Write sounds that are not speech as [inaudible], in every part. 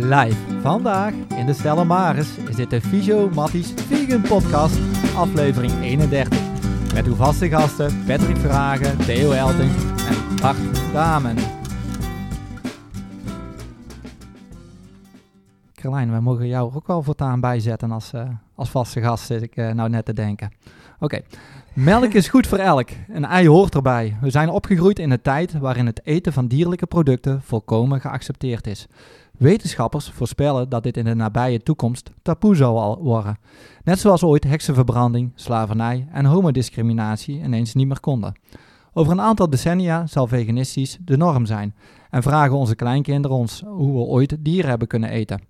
Live vandaag in de Stella Maris is dit de Fysio Matties Vegan Podcast, aflevering 31. Met uw vaste gasten Patrick Verhagen, Theo Elting en Bart Damen. Carlijn, wij mogen jou ook wel voortaan bijzetten als, uh, als vaste gast, zit ik uh, nou net te denken. Oké, melk is goed voor elk. Een ei hoort erbij. We zijn opgegroeid in een tijd waarin het eten van dierlijke producten volkomen geaccepteerd is. Wetenschappers voorspellen dat dit in de nabije toekomst taboe zal worden. Net zoals ooit heksenverbranding, slavernij en homodiscriminatie ineens niet meer konden. Over een aantal decennia zal veganistisch de norm zijn en vragen onze kleinkinderen ons hoe we ooit dieren hebben kunnen eten.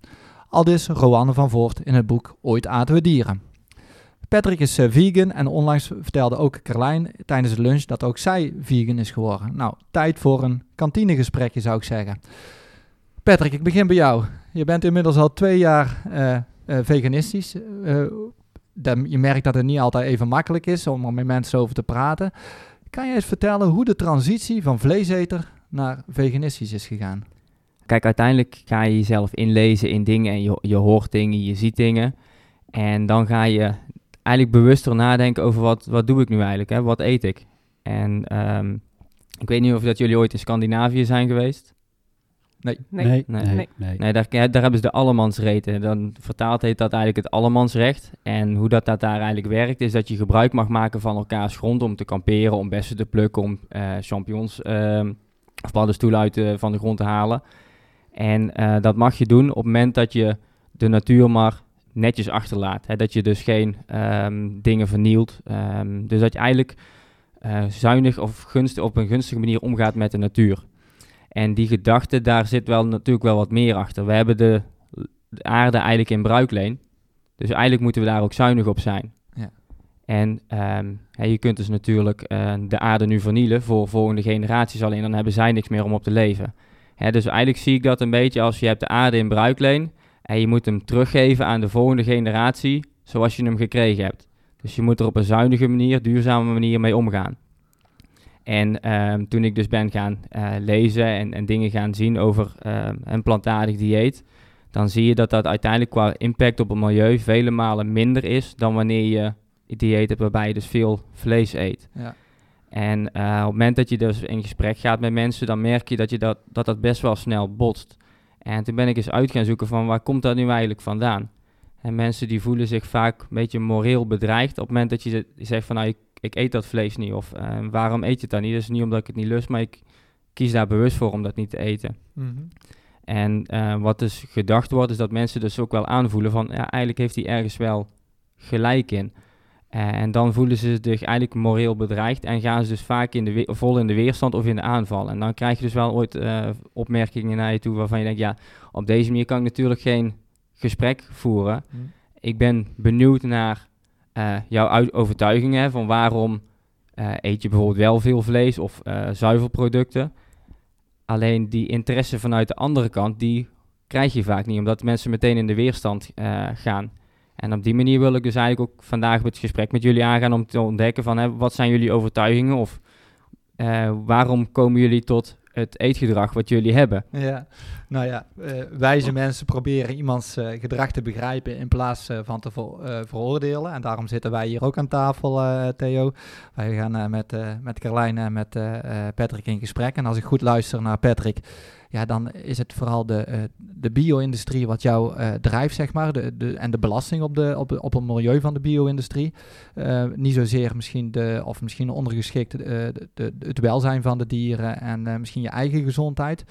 Aldus Roanne van Voort in het boek Ooit aten we dieren. Patrick is uh, vegan en onlangs vertelde ook Carlijn tijdens de lunch dat ook zij vegan is geworden. Nou, tijd voor een kantinegesprekje zou ik zeggen. Patrick, ik begin bij jou. Je bent inmiddels al twee jaar uh, uh, veganistisch. je merkt dat het niet altijd even makkelijk is om er met mensen over te praten. Kan je eens vertellen hoe de transitie van vleeseter naar veganistisch is gegaan? Kijk, uiteindelijk ga je jezelf inlezen in dingen en je, je hoort dingen, je ziet dingen. En dan ga je eigenlijk bewuster nadenken over wat, wat doe ik nu eigenlijk, hè? wat eet ik. En um, ik weet niet of dat jullie ooit in Scandinavië zijn geweest. Nee. Nee. Nee. nee. nee. nee daar, daar, hebben ze de allemansreten. Dan vertaald heet dat eigenlijk het allemansrecht. En hoe dat, dat daar eigenlijk werkt, is dat je gebruik mag maken van elkaars grond om te kamperen, om bessen te plukken, om uh, champignons uh, of paddenstoelen uit de, van de grond te halen. En uh, dat mag je doen op het moment dat je de natuur maar netjes achterlaat. Hè? Dat je dus geen um, dingen vernielt. Um, dus dat je eigenlijk uh, zuinig of gunstig, op een gunstige manier omgaat met de natuur. En die gedachte, daar zit wel natuurlijk wel wat meer achter. We hebben de, de aarde eigenlijk in bruikleen. Dus eigenlijk moeten we daar ook zuinig op zijn. Ja. En um, hè, je kunt dus natuurlijk uh, de aarde nu vernielen voor volgende generaties alleen. Dan hebben zij niks meer om op te leven. Hè, dus eigenlijk zie ik dat een beetje als je hebt de aarde in bruikleen en je moet hem teruggeven aan de volgende generatie zoals je hem gekregen hebt. Dus je moet er op een zuinige manier, duurzame manier mee omgaan. En um, toen ik dus ben gaan uh, lezen en, en, dingen gaan zien over uh, een plantaardig dieet, dan zie je dat dat uiteindelijk qua impact op het milieu vele malen minder is dan wanneer je dieet hebt waarbij je dus veel vlees eet. Ja. En uh, op het moment dat je dus in gesprek gaat met mensen, dan merk je dat je dat, dat, dat best wel snel botst. En toen ben ik eens uit gaan zoeken van waar komt dat nu eigenlijk vandaan? En mensen die voelen zich vaak een beetje moreel bedreigd op het moment dat je zegt van nou ik, ik eet dat vlees niet of uh, waarom eet je het dan niet? Dat is niet omdat ik het niet lust, maar ik kies daar bewust voor om dat niet te eten. Mm -hmm. En uh, wat dus gedacht wordt is dat mensen dus ook wel aanvoelen van ja eigenlijk heeft hij ergens wel gelijk in. Uh, en dan voelen ze zich eigenlijk moreel bedreigd en gaan ze dus vaak in de vol in de weerstand of in de aanval. En dan krijg je dus wel ooit uh, opmerkingen naar je toe waarvan je denkt, ja, op deze manier kan ik natuurlijk geen gesprek voeren. Mm. Ik ben benieuwd naar uh, jouw overtuigingen van waarom eet je bijvoorbeeld wel veel vlees of zuivelproducten. Alleen die interesse vanuit de andere kant, die krijg je vaak niet, omdat mensen meteen in de weerstand gaan. En op die manier wil ik dus eigenlijk ook vandaag het gesprek met jullie aangaan om te ontdekken van hè, wat zijn jullie overtuigingen of uh, waarom komen jullie tot het eetgedrag wat jullie hebben. Ja, nou ja, uh, wijze mensen proberen iemands uh, gedrag te begrijpen in plaats uh, van te ver, veroordelen. En daarom zitten wij hier ook aan tafel, Theo. Wij gaan met, met Carlijn en met Patrick in gesprek. En als ik goed luister naar Patrick, ja, dan is het vooral de, uh, de bio-industrie wat jou uh, drijft, zeg maar. De, de, en de belasting op, de, op, op het milieu van de bio-industrie. Uh, niet zozeer misschien de, of misschien ondergeschikt de, de, het welzijn van de dieren en misschien je eigen gezondheid.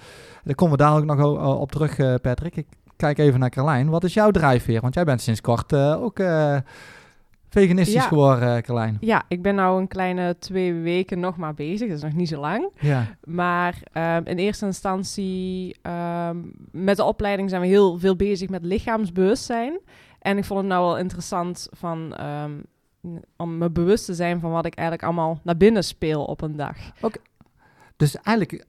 Daar komen we dadelijk nog op terug, Patrick. Ik kijk even naar Carlijn. Wat is jouw drijfveer? Want jij bent sinds kort ook veganistisch ja. geworden, Carlijn. Ja, ik ben nou een kleine twee weken nog maar bezig. Dat is nog niet zo lang. Ja. Maar um, in eerste instantie um, met de opleiding zijn we heel veel bezig met lichaamsbewustzijn. En ik vond het nou wel interessant van, um, om me bewust te zijn van wat ik eigenlijk allemaal naar binnen speel op een dag. Oké. Okay. Dus eigenlijk,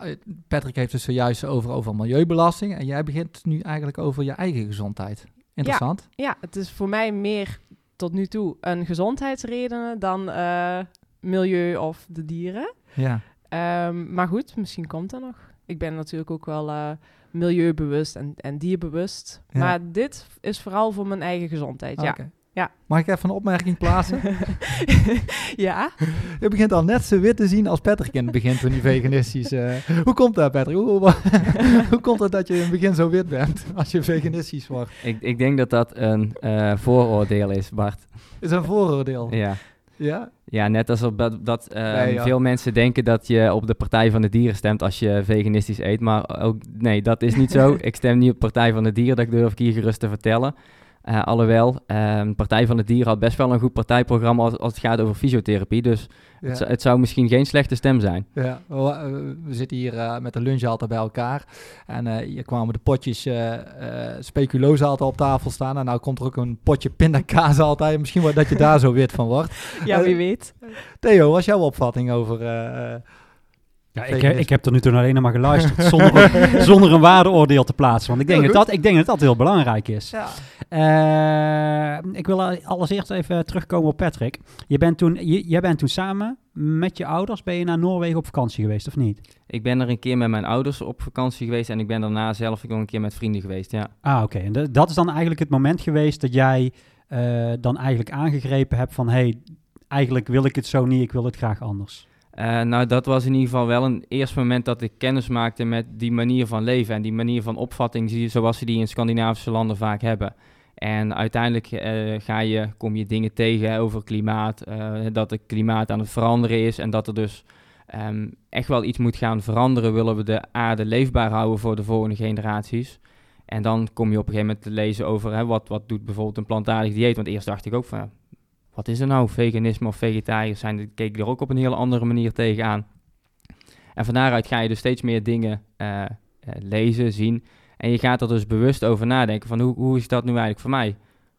Patrick heeft het zojuist over, over milieubelasting. En jij begint nu eigenlijk over je eigen gezondheid. Interessant. Ja, ja het is voor mij meer tot nu toe een gezondheidsredenen dan uh, milieu of de dieren. Ja. Um, maar goed, misschien komt er nog. ik ben natuurlijk ook wel eh, milieubewust en, en dierbewust. Ja. Maar dit is vooral voor mijn eigen gezondheid, ja. Ja. Mag ik even een opmerking plaatsen? [laughs] ja, Je begint al net zo wit te zien als Patrick in het begin toen hij veganistisch... eh, hoe komt dat, Patrick? Hoe, hoe, [laughs] hoe komt het dat je in het begin zo wit bent als je veganistisch wordt? Ik, ik denk dat dat een eh, vooroordeel is, Bart. Is een vooroordeel. Ja. Ja? Ja, net als op dat, dat eh, Nee, ja. veel mensen denken dat je op de Partij van de Dieren stemt als je veganistisch eet. Maar ook, nee, dat is niet zo. [laughs] ik stem niet op Partij van de Dieren, dat durf ik hier gerust te vertellen. Eh, alhoewel, ehm, Partij van de Dieren had best wel een goed partijprogramma als, als het gaat over fysiotherapie. Dus Ja. het, zou- het zou misschien geen slechte stem zijn. Ja, we, we zitten hier eh, met de lunch altijd bij elkaar. En eh, hier kwamen de potjes eh eh, speculoos altijd op tafel staan. En nou komt er ook een potje pindakaas altijd. Misschien wordt dat je daar zo wit van wordt. ja, wie weet. Theo, wat is jouw opvatting over... eh, eh, Ja, ik, ik heb er nu toen alleen nog maar geluisterd [laughs] zonder, een- zonder een waardeoordeel te plaatsen. Want ik denk, dat, dat, ik denk dat dat heel belangrijk is. ja. Eh, ik wil al- allereerst even terugkomen op Patrick. Je bent toen, je, jij bent toen samen met je ouders ben je naar Noorwegen op vakantie geweest, of niet? Ik ben er een keer met mijn ouders op vakantie geweest en ik ben daarna zelf ook nog een keer met vrienden geweest, ja. Ah, oké. En de- dat is dan eigenlijk het moment geweest dat jij eh, dan eigenlijk aangegrepen hebt van... hey, eigenlijk wil ik het zo niet, ik wil het graag anders. Eh, nou, dat was in ieder geval wel een eerste moment dat ik kennis maakte met die manier van leven en die manier van opvatting zie- zoals ze die in Scandinavische landen vaak hebben. En uiteindelijk eh, ga je, kom je dingen tegen over klimaat, eh, dat het klimaat aan het veranderen is en dat er dus ehm, echt wel iets moet gaan veranderen, willen we de aarde leefbaar houden voor de volgende generaties. En dan kom je op een gegeven moment te lezen over hè, wat, wat doet bijvoorbeeld een plantaardig dieet. Want eerst dacht ik ook van, wat is er nou, veganisme of vegetariërs zijn? Keek er ook op een hele andere manier tegenaan. En van daaruit ga je dus steeds meer dingen eh, eh, lezen, zien. En je gaat er dus bewust over nadenken van hoe, hoe is dat nu eigenlijk voor mij?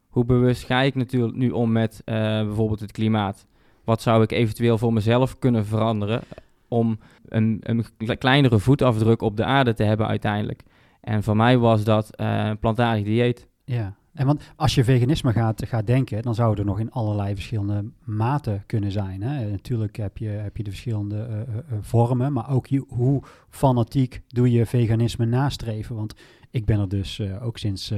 Hoe bewust ga ik natuurlijk nu om met eh, bijvoorbeeld het klimaat? Wat zou ik eventueel voor mezelf kunnen veranderen om een, een kle- kleinere voetafdruk op de aarde te hebben uiteindelijk? En voor mij was dat een plantaardig dieet. Ja. En want als je veganisme gaat, gaat denken, dan zou er nog in allerlei verschillende maten kunnen zijn. Hè? Natuurlijk heb je, heb je de verschillende eh, eh, eh, vormen, maar ook je, hoe fanatiek doe je veganisme nastreven? Want ik ben er dus ook sinds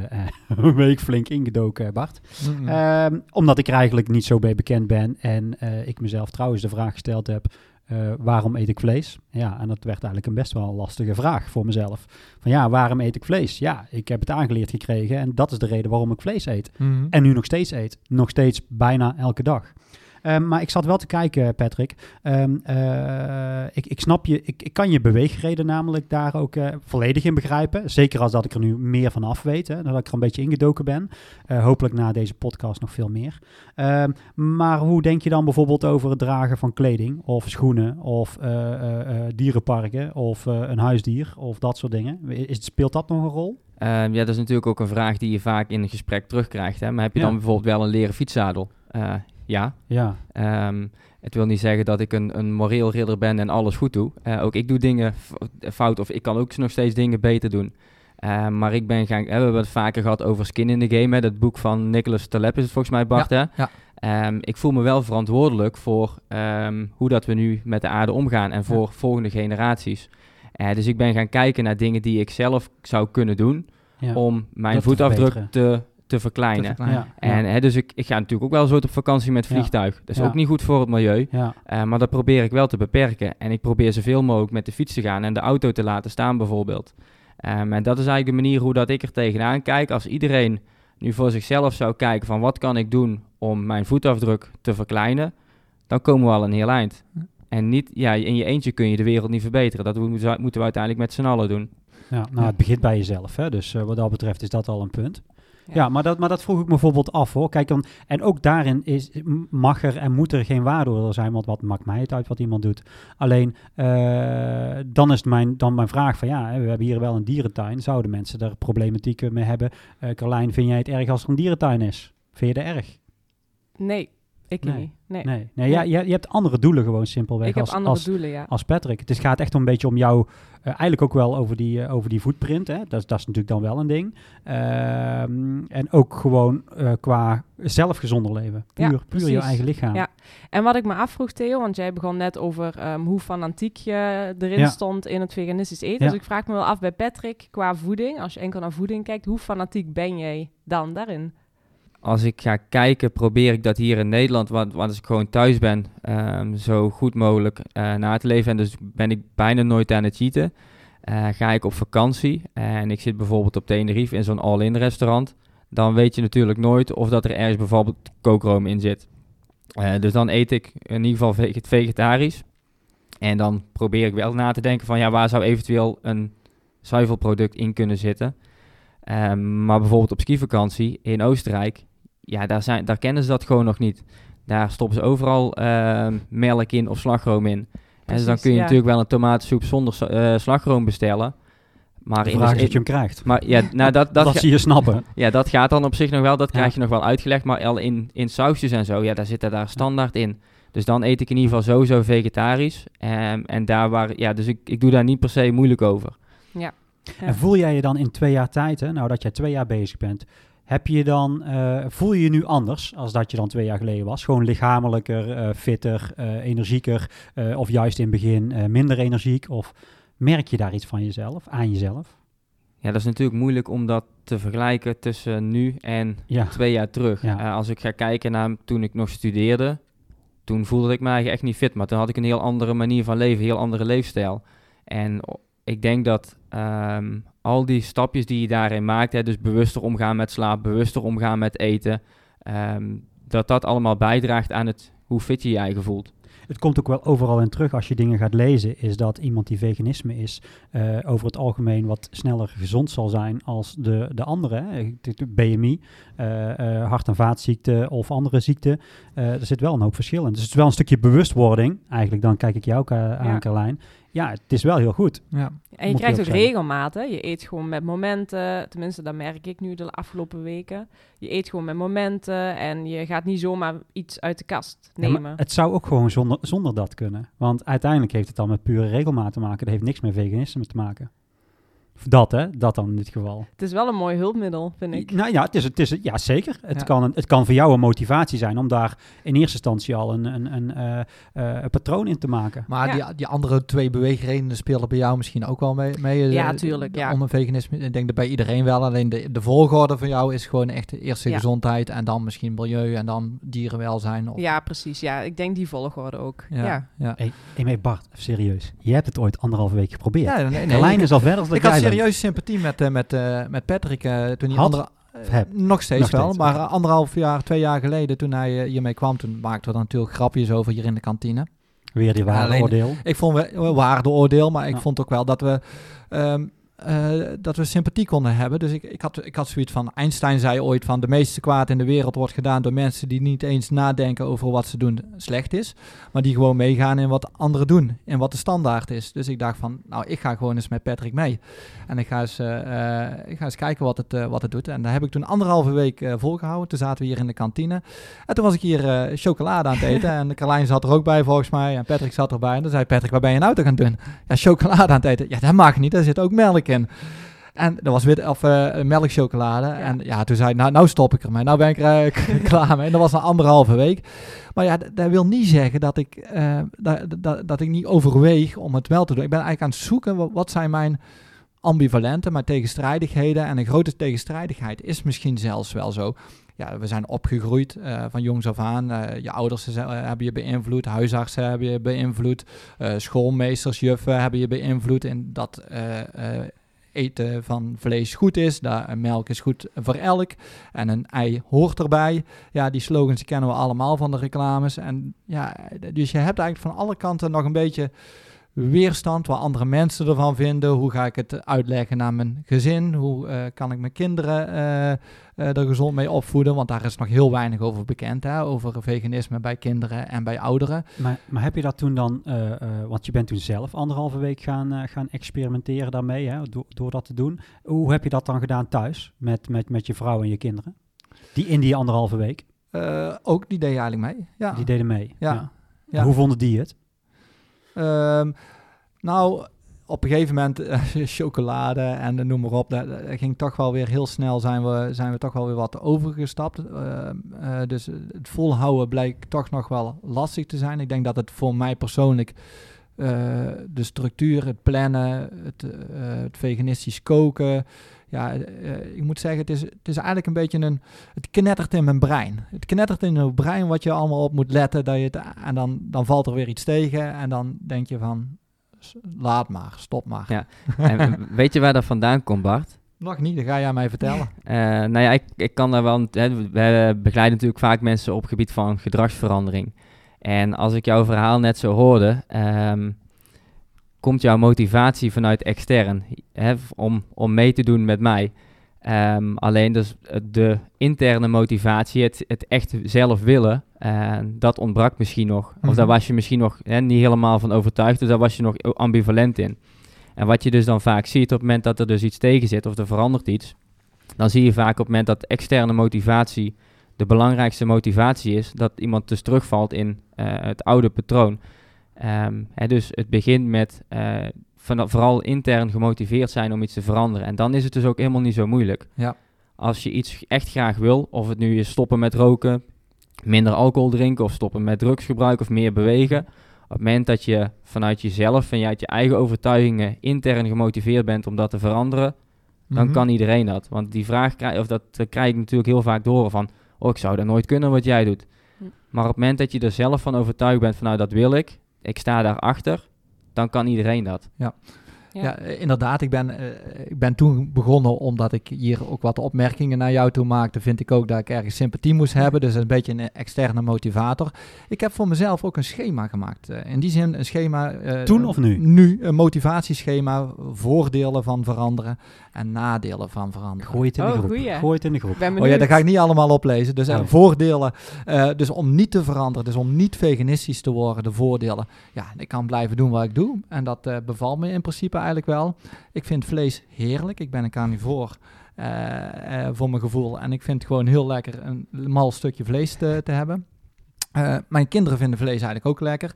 een week flink ingedoken, Bart. Mm-mm. Ehm, omdat ik er eigenlijk niet zo bij bekend ben en ik mezelf trouwens de vraag gesteld heb, eh, waarom eet ik vlees? Ja, en dat werd eigenlijk een best wel lastige vraag voor mezelf. Van ja, waarom eet ik vlees? Ja, ik heb het aangeleerd gekregen en dat is de reden waarom ik vlees eet. Mhm. En nu nog steeds eet. Nog steeds bijna elke dag. Ehm, maar ik zat wel te kijken, Patrick. Ehm, eh, ik, ik snap je, ik, ik kan je beweegreden namelijk daar ook eh, volledig in begrijpen. Zeker als dat ik er nu meer van af weet, hè, dat ik er een beetje ingedoken ben. Eh, hopelijk na deze podcast nog veel meer. Ehm, maar hoe denk je dan bijvoorbeeld over het dragen van kleding of schoenen of dierenparken of een huisdier of dat soort dingen? Is, speelt dat nog een rol? Ja, dat is natuurlijk ook een vraag die je vaak in een gesprek terugkrijgt. Hè? Maar heb je Ja. dan bijvoorbeeld wel een leren fietszadel? Eh, ja. Ja, Ehm, het wil niet zeggen dat ik een, een moreel ridder ben en alles goed doe. Eh, ook ik doe dingen fout of ik kan ook nog steeds dingen beter doen. Ehm, maar ik ben gaan, we hebben het vaker gehad over Skin in the Game. Hè, dat boek van Nicholas Taleb is het volgens mij, Bart. hè? ja. Ehm, ik voel me wel verantwoordelijk voor hoe dat we nu met de aarde omgaan en voor volgende generaties. Eh, dus ik ben gaan kijken naar dingen die ik zelf zou kunnen doen om mijn Dat te voetafdruk verbeteren. te, te verkleinen. Te verkleinen. ja, En hè, dus ik, ik ga natuurlijk ook wel zo op vakantie met Ja. vliegtuig. Dat is Ja. ook niet goed voor het milieu. ja. Eh, maar dat probeer ik wel te beperken. En ik probeer zoveel mogelijk met de fiets te gaan en de auto te laten staan bijvoorbeeld. Ehm, en dat is eigenlijk de manier hoe dat ik er tegenaan kijk. Als iedereen nu voor zichzelf zou kijken van wat kan ik doen om mijn voetafdruk te verkleinen, dan komen we al een heel eind. En niet, ja, in je eentje kun je de wereld niet verbeteren. Dat moeten we uiteindelijk met z'n allen doen. Ja, nou, Ja. het begint bij jezelf. Hè? Dus eh, wat dat betreft is dat al een punt. Ja, Ja. maar, dat, maar dat vroeg ik me bijvoorbeeld af hoor. Kijk, dan, en ook daarin is, mag er en moet er geen waardeoordeel zijn, want wat maakt mij het uit wat iemand doet. Alleen, eh, dan is mijn, dan mijn vraag van ja, we hebben hier wel een dierentuin. Zouden mensen daar problematieken mee hebben? Eh Carlijn, vind jij het erg als er een dierentuin is? Vind je dat erg? Nee, Ik Nee. niet. Nee. Nee, nee. Ja, je, je hebt andere doelen gewoon simpelweg Ik heb als, andere als, doelen, ja. als Patrick. Het is, gaat echt een beetje om jou, eh, eigenlijk ook wel over die, eh, over die footprint. Hè? Dat, is- dat is natuurlijk dan wel een ding. Ehm, en ook gewoon eh, qua zelfgezonder leven. Puur, Ja, puur je eigen lichaam. Ja. En wat ik me afvroeg, Theo, want jij begon net over ehm, hoe fanatiek je erin Ja. stond in het veganistisch eten. Dus ik vraag me wel af bij Patrick, qua voeding, als je enkel naar voeding kijkt, hoe fanatiek ben jij dan daarin? Als ik ga kijken, probeer ik dat hier in Nederland, want, want als ik gewoon thuis ben, ehm, zo goed mogelijk eh, na te leven. En dus ben ik bijna nooit aan het cheaten. Eh, ga ik op vakantie en ik zit bijvoorbeeld op Tenerife in zo'n all-in restaurant, dan weet je natuurlijk nooit of dat er ergens bijvoorbeeld kookroom in zit. Eh, dus dan eet ik in ieder geval vege- vegetarisch. En dan probeer ik wel na te denken van ja, waar zou eventueel een zuivelproduct in kunnen zitten. Ehm, maar bijvoorbeeld op skivakantie in Oostenrijk, ja, daar, zijn, daar kennen ze dat gewoon nog niet. Daar stoppen ze overal ehm, melk in of slagroom in. en dus dan kun je ja. natuurlijk wel een tomatensoep zonder eh, slagroom bestellen. Maar, De in vraag is of je hem krijgt. maar ja, [laughs] nou, dat, dat, Dat, zie je snappen. [laughs] ja, dat gaat dan op zich nog wel, dat Ja. krijg je nog wel uitgelegd. Maar al in, in sausjes en zo, ja, daar zit er daar standaard in. Dus dan eet ik in ieder geval sowieso vegetarisch. Ehm, en daar waar, ja, dus ik, ik doe daar niet per se moeilijk over. Ja. En voel jij je dan in twee jaar tijd, hè, nou dat jij twee jaar bezig bent, heb je dan, eh, voel je je nu anders als dat je dan twee jaar geleden was? Gewoon lichamelijker, eh, fitter, eh, energieker of juist in het begin minder energiek? Of merk je daar iets van jezelf, aan jezelf? Ja, dat is natuurlijk moeilijk om dat te vergelijken tussen nu en Ja, twee jaar terug. Ja. Als ik ga kijken naar toen ik nog studeerde, toen voelde ik me eigenlijk echt niet fit. Maar toen had ik een heel andere manier van leven, een heel andere leefstijl. En ik denk dat ehm, al die stapjes die je daarin maakt, hè, dus bewuster omgaan met slaap, bewuster omgaan met eten, ehm, dat dat allemaal bijdraagt aan het, hoe fit je je eigen voelt. het komt ook wel overal in terug als je dingen gaat lezen, is dat iemand die veganisme is, eh, over het algemeen wat sneller gezond zal zijn als de, de andere. BMI, eh, eh, hart- en vaatziekten of andere ziekten. Eh, er zit wel een hoop verschil in. Dus het is wel een stukje bewustwording, eigenlijk dan kijk ik jou ook aan, Ja. Carlijn. Ja, het is wel heel goed. Ja. En je Moet krijgt je ook zeggen. regelmaat, hè? Je eet gewoon met momenten, tenminste dat merk ik nu de afgelopen weken. Je eet gewoon met momenten en je gaat niet zomaar iets uit de kast Ja, nemen. het zou ook gewoon zonder, zonder dat kunnen. Want uiteindelijk heeft het dan met pure regelmaat te maken. Dat heeft niks met veganisme te maken. Dat hè, dat dan in dit geval. Het is wel een mooi hulpmiddel, vind ik. Nou ja, het is, het is, ja zeker. Het, Ja. Kan een, het kan voor jou een motivatie zijn om daar in eerste instantie al een, een, een, eh, eh, een patroon in te maken. Maar Ja. die, die andere twee beweegredenen spelen bij jou misschien ook wel mee. mee eh, Ja, tuurlijk, ja. Om een veganisme. Ik denk dat bij iedereen wel. Alleen de, de volgorde van jou is gewoon echt de eerste Ja. gezondheid. En dan misschien milieu. En dan dierenwelzijn. Of, Ja, precies. Ja, ik denk die volgorde ook. Ja. ja. ja. Hey, hey, Bart, even serieus. Je hebt het ooit anderhalve week geprobeerd. Ja, nee, nee, Carlijn ik- is al verder dan Ik jij. Serieus sympathie met, eh, met, eh, met Patrick eh, toen hij andere... Heb? Nog steeds Nog wel, steeds, maar anderhalf jaar, twee jaar geleden toen hij hiermee kwam, toen maakten we er natuurlijk grapjes over hier in de kantine. Weer die ware Alleen- oordeel. Ik vond we waardeoordeel, maar ik Ja. vond ook wel dat we, ehm, eh, dat we sympathie konden hebben. Dus ik, ik, had, ik had zoiets van, Einstein zei ooit van de meeste kwaad in de wereld wordt gedaan door mensen die niet eens nadenken over wat ze doen slecht is, maar die gewoon meegaan in wat anderen doen en wat de standaard is. Dus ik dacht van, nou ik ga gewoon eens met Patrick mee en ik ga eens, eh, eh, ik ga eens kijken wat het, wat het doet. En daar heb ik toen anderhalve week eh, volgehouden. Toen zaten we hier in de kantine en toen was ik hier chocolade aan het eten [laughs] en Carlijn zat er ook bij volgens mij en Patrick zat erbij. En toen zei Patrick, wat ben je nou te gaan doen? Ja, chocolade aan het eten. Ja, dat mag niet, daar zit ook melk in. En dat was wit, of eh, melkchocolade. En ja, toen zei ik, nou, nou stop ik ermee. Nou ben ik er eh, [laughs] klaar mee. En dat was na anderhalve week. Maar ja, dat wil niet zeggen dat ik, eh, dat, dat, dat ik niet overweeg om het wel te doen. Ik ben eigenlijk aan het zoeken, wat, wat zijn mijn ambivalente, mijn tegenstrijdigheden. En een grote tegenstrijdigheid is misschien zelfs wel zo. Ja, we zijn opgegroeid van jongs af aan. Je ouders ze- hebben je beïnvloed, huisartsen hebben je beïnvloed, eh, schoolmeesters, juffen hebben je beïnvloed in dat eten van vlees goed is, dat eh, melk is goed voor elk en een ei hoort erbij. Ja, die slogans kennen we allemaal van de reclames. En ja, dus je hebt eigenlijk van alle kanten nog een beetje weerstand, wat andere mensen ervan vinden. Hoe ga ik het uitleggen naar mijn gezin? Hoe eh, kan ik mijn kinderen eh, eh, er gezond mee opvoeden? Want daar is nog heel weinig over bekend, hè? over veganisme bij kinderen en bij ouderen. Maar, maar heb je dat toen dan, want je bent toen zelf anderhalve week gaan, gaan experimenteren daarmee, hè, door, door dat te doen. Hoe heb je dat dan gedaan thuis met, met, met je vrouw en je kinderen? Die in die anderhalve week? Ook, die deed je eigenlijk mee. Ja. Die deden mee. Ja. Ja. Hoe vonden die het? Ehm, nou, op een gegeven moment eh, [laughs] chocolade en eh, noem maar op. Dat, dat ging toch wel weer heel snel zijn we, zijn we toch wel weer wat overgestapt. Ehm, eh, dus het volhouden bleek toch nog wel lastig te zijn. Ik denk dat het voor mij persoonlijk eh, de structuur, het plannen, het, eh, het veganistisch koken. Ja, eh, ik moet zeggen, het is, het is eigenlijk een beetje een. Het knettert in mijn brein. Het knettert in mijn brein wat je allemaal op moet letten. Dat je het, en dan, dan valt er weer iets tegen. En dan denk je van. Laat maar, stop maar. Ja. En weet je waar dat vandaan komt, Bart? Nog niet, dat ga jij mij vertellen. Eh, nou ja, ik, ik kan daar wel... Hè, we begeleiden natuurlijk vaak mensen op gebied van gedragsverandering. En als ik jouw verhaal net zo hoorde, ehm, komt jouw motivatie vanuit extern hè, om, om mee te doen met mij. Ehm, alleen dus de interne motivatie, het, het echt zelf willen, eh, dat ontbrak misschien nog. Of Mhm. daar was je misschien nog hè, niet helemaal van overtuigd, dus daar was je nog ambivalent in. En wat je dus dan vaak ziet op het moment dat er dus iets tegen zit of er verandert iets, dan zie je vaak op het moment dat externe motivatie de belangrijkste motivatie is, dat iemand dus terugvalt in eh, het oude patroon. Ehm, hè, dus het begint met eh, van, vooral intern gemotiveerd zijn om iets te veranderen. En dan is het dus ook helemaal niet zo moeilijk. Ja. Als je iets echt graag wil, of het nu is stoppen met roken, minder alcohol drinken of stoppen met drugsgebruik of meer bewegen. Op het moment dat je vanuit jezelf, vanuit je eigen overtuigingen intern gemotiveerd bent om dat te veranderen, dan Mhm. kan iedereen dat. Want die vraag krijg, of dat eh, krijg ik natuurlijk heel vaak te horen van, oh ik zou dat nooit kunnen wat jij doet. Hm. Maar op het moment dat je er zelf van overtuigd bent van nou dat wil ik, ik sta daarachter, dan kan iedereen dat. Ja. Ja, eh, inderdaad. Ik ben, eh, ik ben toen begonnen omdat ik hier ook wat opmerkingen naar jou toe maakte. Vind ik ook dat ik ergens sympathie moest hebben. Dus een beetje een externe motivator. Ik heb voor mezelf ook een schema gemaakt. Eh, in die zin een schema. eh, Toen of nu? Nu, een motivatieschema. Voordelen van veranderen en nadelen van veranderen. Gooi het in de Oh, groep. goeie. Gooi het in de groep. Oh ja, dat ga ik niet allemaal oplezen. Dus eh, Oh. voordelen. eh, dus om niet te veranderen, dus om niet veganistisch te worden, de voordelen. Ja, ik kan blijven doen wat ik doe. En dat eh, bevalt me in principe eigenlijk wel. Ik vind vlees heerlijk. Ik ben een carnivoor eh, eh, voor mijn gevoel. En ik vind het gewoon heel lekker een mal stukje vlees te, hebben. Eh, mijn kinderen vinden vlees eigenlijk ook lekker.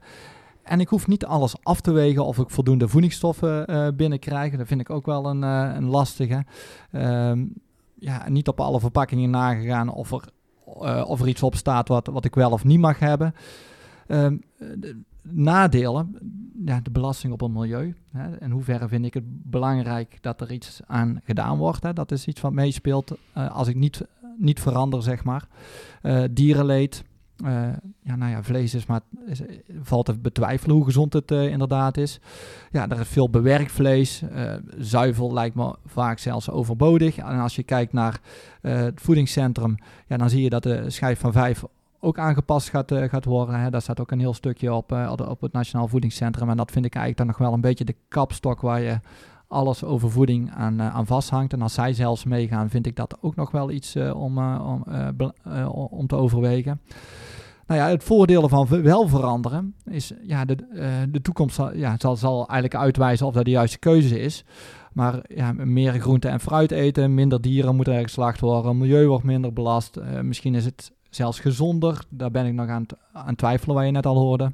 En ik hoef niet alles af te wegen of ik voldoende voedingsstoffen binnenkrijg. Dat vind ik ook wel een, een lastige. Ehm, ja, niet op alle verpakkingen nagegaan of er, of er iets op staat wat, wat ik wel of niet mag hebben. Ehm, nadelen, ja, de belasting op het milieu. Hè. In hoeverre vind ik het belangrijk dat er iets aan gedaan wordt. Hè. Dat is iets wat meespeelt eh, als ik niet, niet verander, zeg maar. Eh, dierenleed. Eh, ja, nou ja, vlees is maar, valt te betwijfelen hoe gezond het inderdaad is. Ja, er is veel bewerkt vlees. Zuivel lijkt me vaak zelfs overbodig. En als je kijkt naar het voedingscentrum, ja, dan zie je dat de schijf van vijf ook aangepast gaat, eh, gaat worden. Hè. Daar staat ook een heel stukje op, eh, op het Nationaal Voedingscentrum. En dat vind ik eigenlijk dan nog wel een beetje de kapstok waar je alles over voeding aan, eh, aan vasthangt. En als zij zelfs meegaan, vind ik dat ook nog wel iets om, om, om te overwegen. Nou ja, het voordeel van wel veranderen is, ja, de, de toekomst zal, zal, zal eigenlijk uitwijzen of dat de juiste keuze is. Maar ja, meer groente en fruit eten, minder dieren moeten er geslacht worden, milieu wordt minder belast. Misschien is het zelfs gezonder. Daar ben ik nog aan, aan twijfelen, wat je net al hoorde.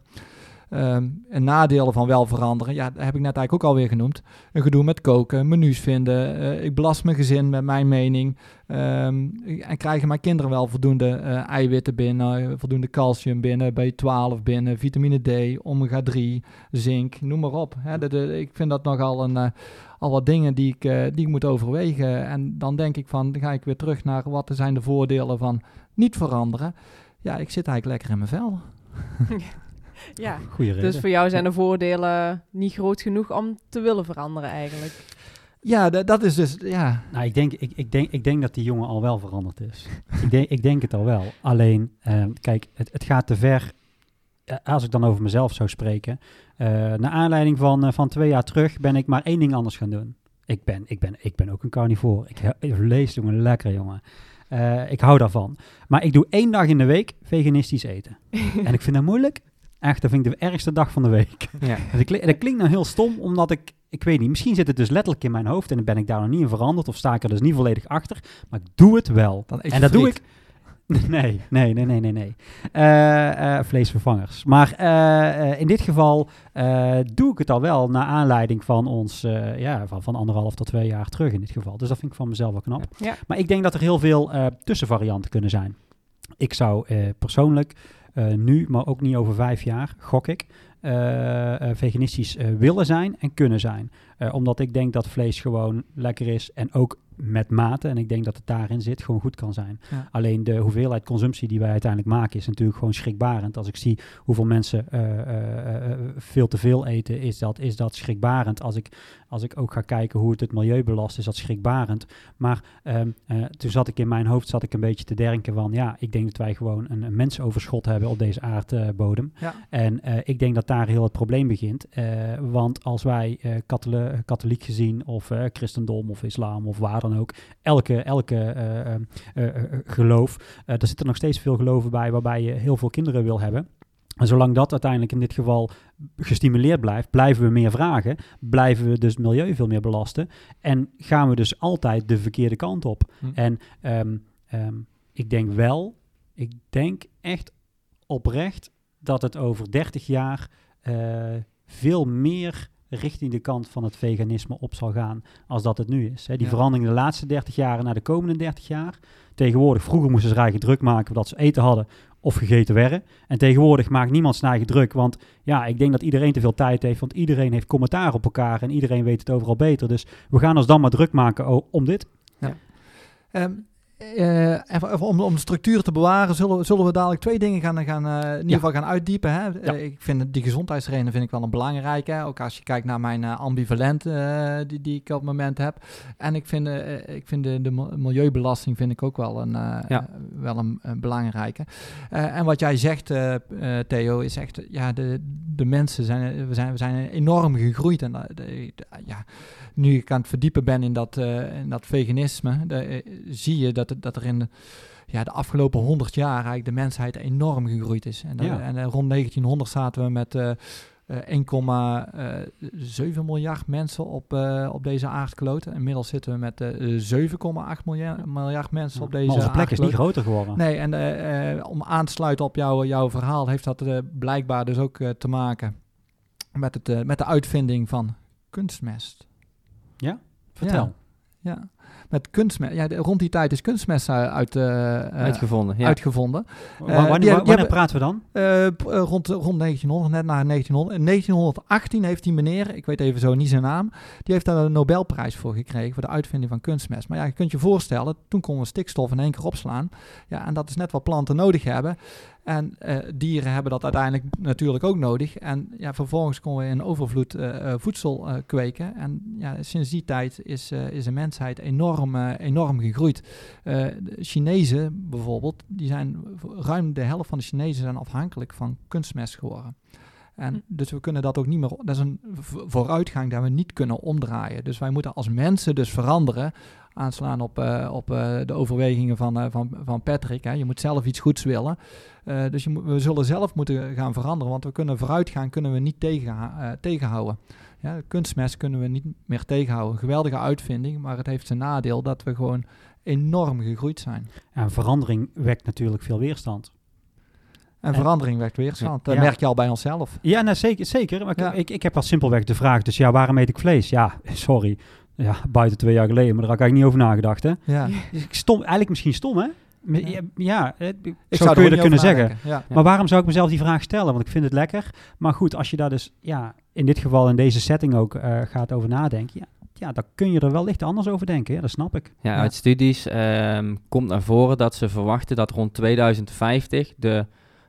Ehm, en nadelen van wel veranderen, ja, dat heb ik net eigenlijk ook alweer genoemd. Een gedoe met koken, menus vinden. eh, ik belast mijn gezin met mijn mening. Ehm, en krijgen mijn kinderen wel voldoende eh, eiwitten binnen, eh, voldoende calcium binnen, B12 binnen, vitamine D, omega 3, zink, noem maar op. Ik vind dat nogal een, al wat dingen die ik, die ik moet overwegen. En dan denk ik van, dan ga ik weer terug naar wat zijn de voordelen van niet veranderen. Ja, ik zit eigenlijk lekker in mijn vel. [laughs] Ja, Goeie reden. dus voor jou zijn de voordelen niet groot genoeg om te willen veranderen eigenlijk. Ja, da- dat is dus, ja. Nou, ik denk, ik, ik, denk, ik denk dat die jongen al wel veranderd is. [laughs] ik, denk, ik denk het al wel. Alleen, eh, kijk, het, het gaat te ver. Als ik dan over mezelf zou spreken. eh naar aanleiding van, eh, van twee jaar terug ben ik maar één ding anders gaan doen. Ik ben, ik ben, ik ben ook een carnivoor. Ik, ik lees, jongen, lekker, jongen. Eh, ik hou daarvan. Maar ik doe één dag in de week veganistisch eten. [laughs] en ik vind dat moeilijk. Echt, dat vind ik de ergste dag van de week. [laughs] Ja. Dat, klinkt, dat klinkt nou heel stom, omdat ik, ik weet niet, misschien zit het dus letterlijk in mijn hoofd en dan ben ik daar nog niet in veranderd of sta ik er dus niet volledig achter, maar ik doe het wel. En dat doe ik. [laughs] Nee, nee, nee, nee, nee, nee. Eh, eh, vleesvervangers. Maar eh, in dit geval doe ik het al wel naar aanleiding van ons, ja, van, van anderhalf tot twee jaar terug in dit geval. Dus dat vind ik van mezelf wel knap. Ja. Maar ik denk dat er heel veel tussenvarianten kunnen zijn. Ik zou persoonlijk nu, maar ook niet over vijf jaar, gok ik, veganistisch willen zijn en kunnen zijn. Omdat ik denk dat vlees gewoon lekker is en ook met mate. En ik denk dat het daarin zit, gewoon goed kan zijn. Ja. Alleen de hoeveelheid consumptie die wij uiteindelijk maken is natuurlijk gewoon schrikbarend. Als ik zie hoeveel mensen eh, eh, eh, veel te veel eten, is dat, is dat schrikbarend. Als ik, als ik ook ga kijken hoe het het milieu belast, is dat schrikbarend. Maar ehm, eh, toen zat ik in mijn hoofd zat ik een beetje te denken van... ja, ik denk dat wij gewoon een, een mensoverschot hebben op deze aardbodem. Ja. En ik denk dat daar heel het probleem begint. Want als wij katholiek gezien of christendom of islam of waar dan ook... elke, elke eh, eh, eh, geloof, er zitten nog steeds veel geloven bij... waarbij je heel veel kinderen wil hebben... En zolang dat uiteindelijk in dit geval gestimuleerd blijft, blijven we meer vragen, blijven we dus het milieu veel meer belasten. En gaan we dus altijd de verkeerde kant op. Hm. En ehm, ehm, ik denk wel, ik denk echt oprecht dat het over 30 jaar veel meer richting de kant van het veganisme op zal gaan als dat het nu is. Hè. Die Ja. verandering de laatste 30 jaar naar de komende 30 jaar. Tegenwoordig, vroeger moesten ze zich eigen druk maken omdat ze eten hadden of gegeten werden. En tegenwoordig maakt niemand zijn eigen druk, want ja, ik denk dat iedereen te veel tijd heeft, want iedereen heeft commentaar op elkaar en iedereen weet het overal beter. Dus we gaan ons dan maar druk maken om dit. Ehm, eh, even, even om, om de structuur te bewaren, zullen, we- zullen we dadelijk twee dingen gaan, gaan, eh, in ieder geval gaan uitdiepen. Hè? Ja. Eh, ik vind die gezondheidsredenen vind ik wel een belangrijke. Ook als je kijkt naar mijn ambivalent die, die ik op het moment heb. En ik vind, ik vind de, milieubelasting vind ik ook wel een, Ja. wel een, een belangrijke. En wat jij zegt, Theo, is echt, ja, de, de mensen zijn, we zijn, we zijn enorm gegroeid. En de- ja, nu ik aan het verdiepen ben in dat, in dat veganisme, zie je dat, dat er in de, ja, de afgelopen 100 jaar eigenlijk de mensheid enorm gegroeid is. En, Ja. en eh, rond 1900 zaten we met eh, eh, 1,7 miljard mensen op, eh, op deze aardkloot. Inmiddels zitten we met eh, 7,8 miljard, miljard mensen op deze Maar onze plek is niet aardkloot. groter geworden. Nee, en eh, eh, om aan te sluiten op jouw, jouw verhaal, heeft dat eh, blijkbaar dus ook eh, te maken met, het, eh, met de uitvinding van kunstmest. Vertel. Ja, met kunstmest. Ja, de- rond die tijd is kunstmest eh, uit, eh, eh, Uitgevonden, ja. uitgevonden. Wanneer die- die wanneer hebben- praten we dan? Rond, rond 1900, net na 1900. In 1918 heeft die meneer, ik weet even zo niet zijn naam, die heeft daar een Nobelprijs voor gekregen voor de uitvinding van kunstmest. Maar ja, je kunt je voorstellen, toen konden we stikstof in één keer opslaan. Ja, en dat is net wat planten nodig hebben. En eh, dieren hebben dat uiteindelijk natuurlijk ook nodig. En ja, vervolgens konden we in overvloed eh, eh, voedsel kweken. En ja, sinds die tijd is, is de mensheid enorm, enorm gegroeid. De Chinezen bijvoorbeeld, die zijn ruim de helft van de Chinezen zijn afhankelijk van kunstmest geworden. En Hm. dus we kunnen dat ook niet meer. Dat is een vooruitgang dat we niet kunnen omdraaien. Dus wij moeten als mensen dus veranderen. Aanslaan op, eh, op eh, de overwegingen van, eh, van, van Patrick. Hè. Je moet zelf iets goeds willen. Dus je we zullen zelf moeten gaan veranderen. Want we kunnen vooruitgaan, kunnen we niet tegen, tegenhouden. Ja, kunstmest kunnen we niet meer tegenhouden. Een geweldige uitvinding, maar het heeft zijn nadeel dat we gewoon enorm gegroeid zijn. Een verandering wekt natuurlijk veel weerstand. En En- verandering werkt weerstand. Dat Ja. merk je al bij onszelf. Ja, nou, zeker. zeker. Maar ik- Ja. ik, ik heb wel simpelweg de vraag, dus ja, waarom eet ik vlees? Ja, [laughs] sorry. Ja, buiten twee jaar geleden, maar daar had ik eigenlijk niet over nagedacht. Hè? Ja. Dus ik stom, eigenlijk misschien stom, hè? Maar Ja. Ja, Ik zo zou kun je er dat kunnen zeggen. Ja. Maar waarom zou ik mezelf die vraag stellen? Want ik vind het lekker. Maar goed, als je daar dus ja, in dit geval in deze setting ook eh, gaat over nadenken, ja, ja, dan kun je er wel licht anders over denken. Ja, dat snap ik. Ja, Ja. uit studies ehm, komt naar voren dat ze verwachten dat rond 2050 de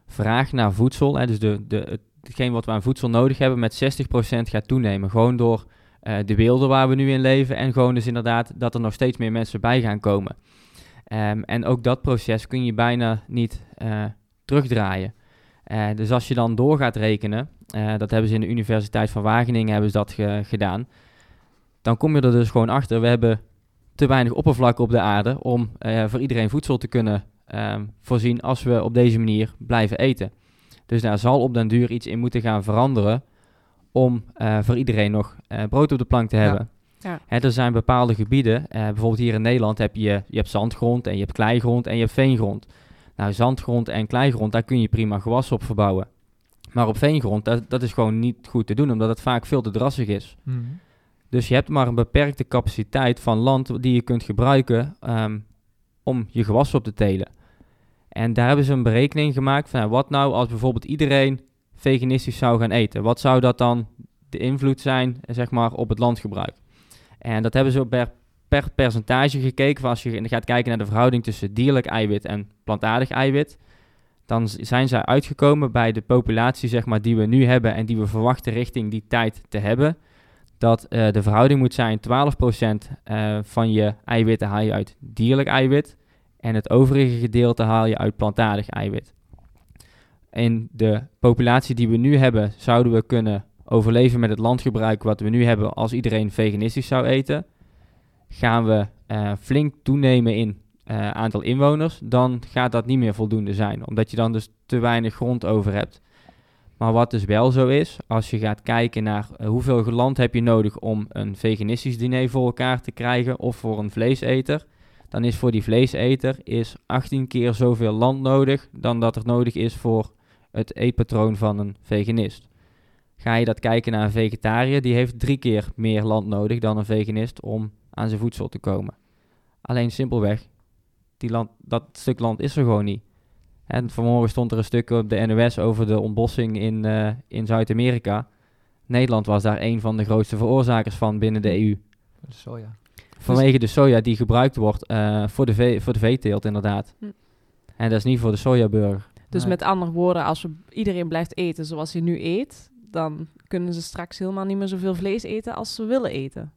vraag naar voedsel, hè, dus de, de, hetgeen wat we aan voedsel nodig hebben, met 60% gaat toenemen. Gewoon door eh, de werelden waar we nu in leven en gewoon dus inderdaad dat er nog steeds meer mensen bij gaan komen. Ehm, en ook dat proces kun je bijna niet eh, terugdraaien. Eh, dus als je dan door gaat rekenen, dat hebben ze in de Universiteit van Wageningen hebben ze dat ge- gedaan, dan kom je er dus gewoon achter. We hebben te weinig oppervlak op de aarde om voor iedereen voedsel te kunnen ehm, voorzien als we op deze manier blijven eten. Dus daar zal op den duur iets in moeten gaan veranderen om eh, voor iedereen nog eh, brood op de plank te hebben. Ja. Hè, er zijn bepaalde gebieden, eh, bijvoorbeeld hier in Nederland heb je, je hebt zandgrond en je hebt kleigrond en je hebt veengrond. Nou, zandgrond en kleigrond, daar kun je prima gewassen op verbouwen. Maar op veengrond, dat, dat is gewoon niet goed te doen, omdat het vaak veel te drassig is. Mhm. Dus je hebt maar een beperkte capaciteit van land die je kunt gebruiken ehm, om je gewas op te telen. En daar hebben ze een berekening gemaakt van ja, wat nou als bijvoorbeeld iedereen veganistisch zou gaan eten. Wat zou dat dan de invloed zijn zeg maar, op het landgebruik? En dat hebben ze per, per percentage gekeken. Als je gaat kijken naar de verhouding tussen dierlijk eiwit en plantaardig eiwit. Dan zijn zij uitgekomen bij de populatie zeg maar, die we nu hebben en die we verwachten richting die tijd te hebben dat eh, de verhouding moet zijn 12% eh, van je eiwitten haal je uit dierlijk eiwit en het overige gedeelte haal je uit plantaardig eiwit. In de populatie die we nu hebben zouden we kunnen overleven met het landgebruik wat we nu hebben als iedereen veganistisch zou eten. Gaan we eh, flink toenemen in eh, aantal inwoners, dan gaat dat niet meer voldoende zijn, omdat je dan dus te weinig grond over hebt. Maar wat dus wel zo is, als je gaat kijken naar eh, hoeveel land heb je nodig om een veganistisch diner voor elkaar te krijgen of voor een vleeseter, dan is voor die vleeseter is 18 keer zoveel land nodig dan dat er nodig is voor het eetpatroon van een veganist. Ga je dat kijken naar een vegetariër, die heeft drie keer meer land nodig dan een veganist om aan zijn voedsel te komen. Alleen simpelweg, die land, dat stuk land is er gewoon niet. En vanmorgen stond er een stuk op de NOS over de ontbossing in, eh, in Zuid-Amerika. Nederland was daar een van de grootste veroorzakers van binnen de EU. De soja. Vanwege de soja die gebruikt wordt eh, voor, de vee, voor de veeteelt, inderdaad. Hm. En dat is niet voor de sojaburger. Dus Nee. met andere woorden, als we, iedereen blijft eten zoals hij nu eet, dan kunnen ze straks helemaal niet meer zoveel vlees eten als ze willen eten.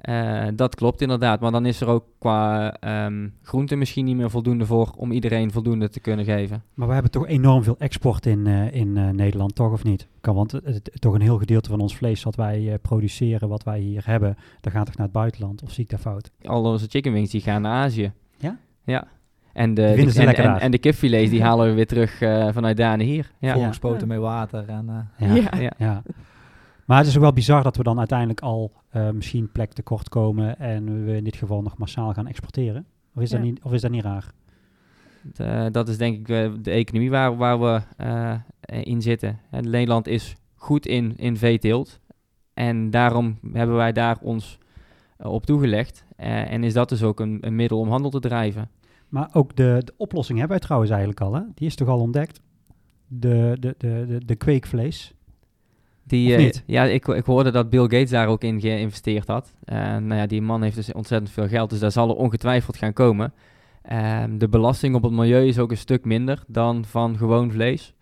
Eh, dat klopt inderdaad, maar dan is er ook qua ehm groente misschien niet meer voldoende voor om iedereen voldoende te kunnen geven. Maar we hebben toch enorm veel export in, eh, in eh, Nederland, toch of niet? Kan, want het, het- toch een heel gedeelte van ons vlees wat wij eh, produceren, wat wij hier hebben, dat gaat toch naar het buitenland? Of zie ik daar fout? Al onze chicken wings die gaan naar Azië. Ja? Ja. En de, de- en, en, de kipfilets die halen we weer terug eh, vanuit daar naar hier. Ja. Volgespoten Ja. met water. En, eh, Ja. Ja. Ja. Ja. Maar het is ook wel bizar dat we dan uiteindelijk al eh, misschien plek tekort komen en we in dit geval nog massaal gaan exporteren. Of is, dat, niet, of is dat niet raar? Dat is denk ik de economie waar, waar we eh, in zitten. En Nederland is goed in, in veeteelt. En daarom hebben wij daar ons op toegelegd. Eh, en is dat dus ook een, een middel om handel te drijven. Maar ook de, de oplossing hebben wij trouwens eigenlijk al. Hè? Die is toch al ontdekt? De, de, de, de, de kweekvlees. Die, eh, ja, ik, ik hoorde dat Bill Gates daar ook in geïnvesteerd had. Eh, nou ja, die man heeft dus ontzettend veel geld, dus daar zal er ongetwijfeld gaan komen. Ehm, de belasting op het milieu is ook een stuk minder dan van gewoon vlees.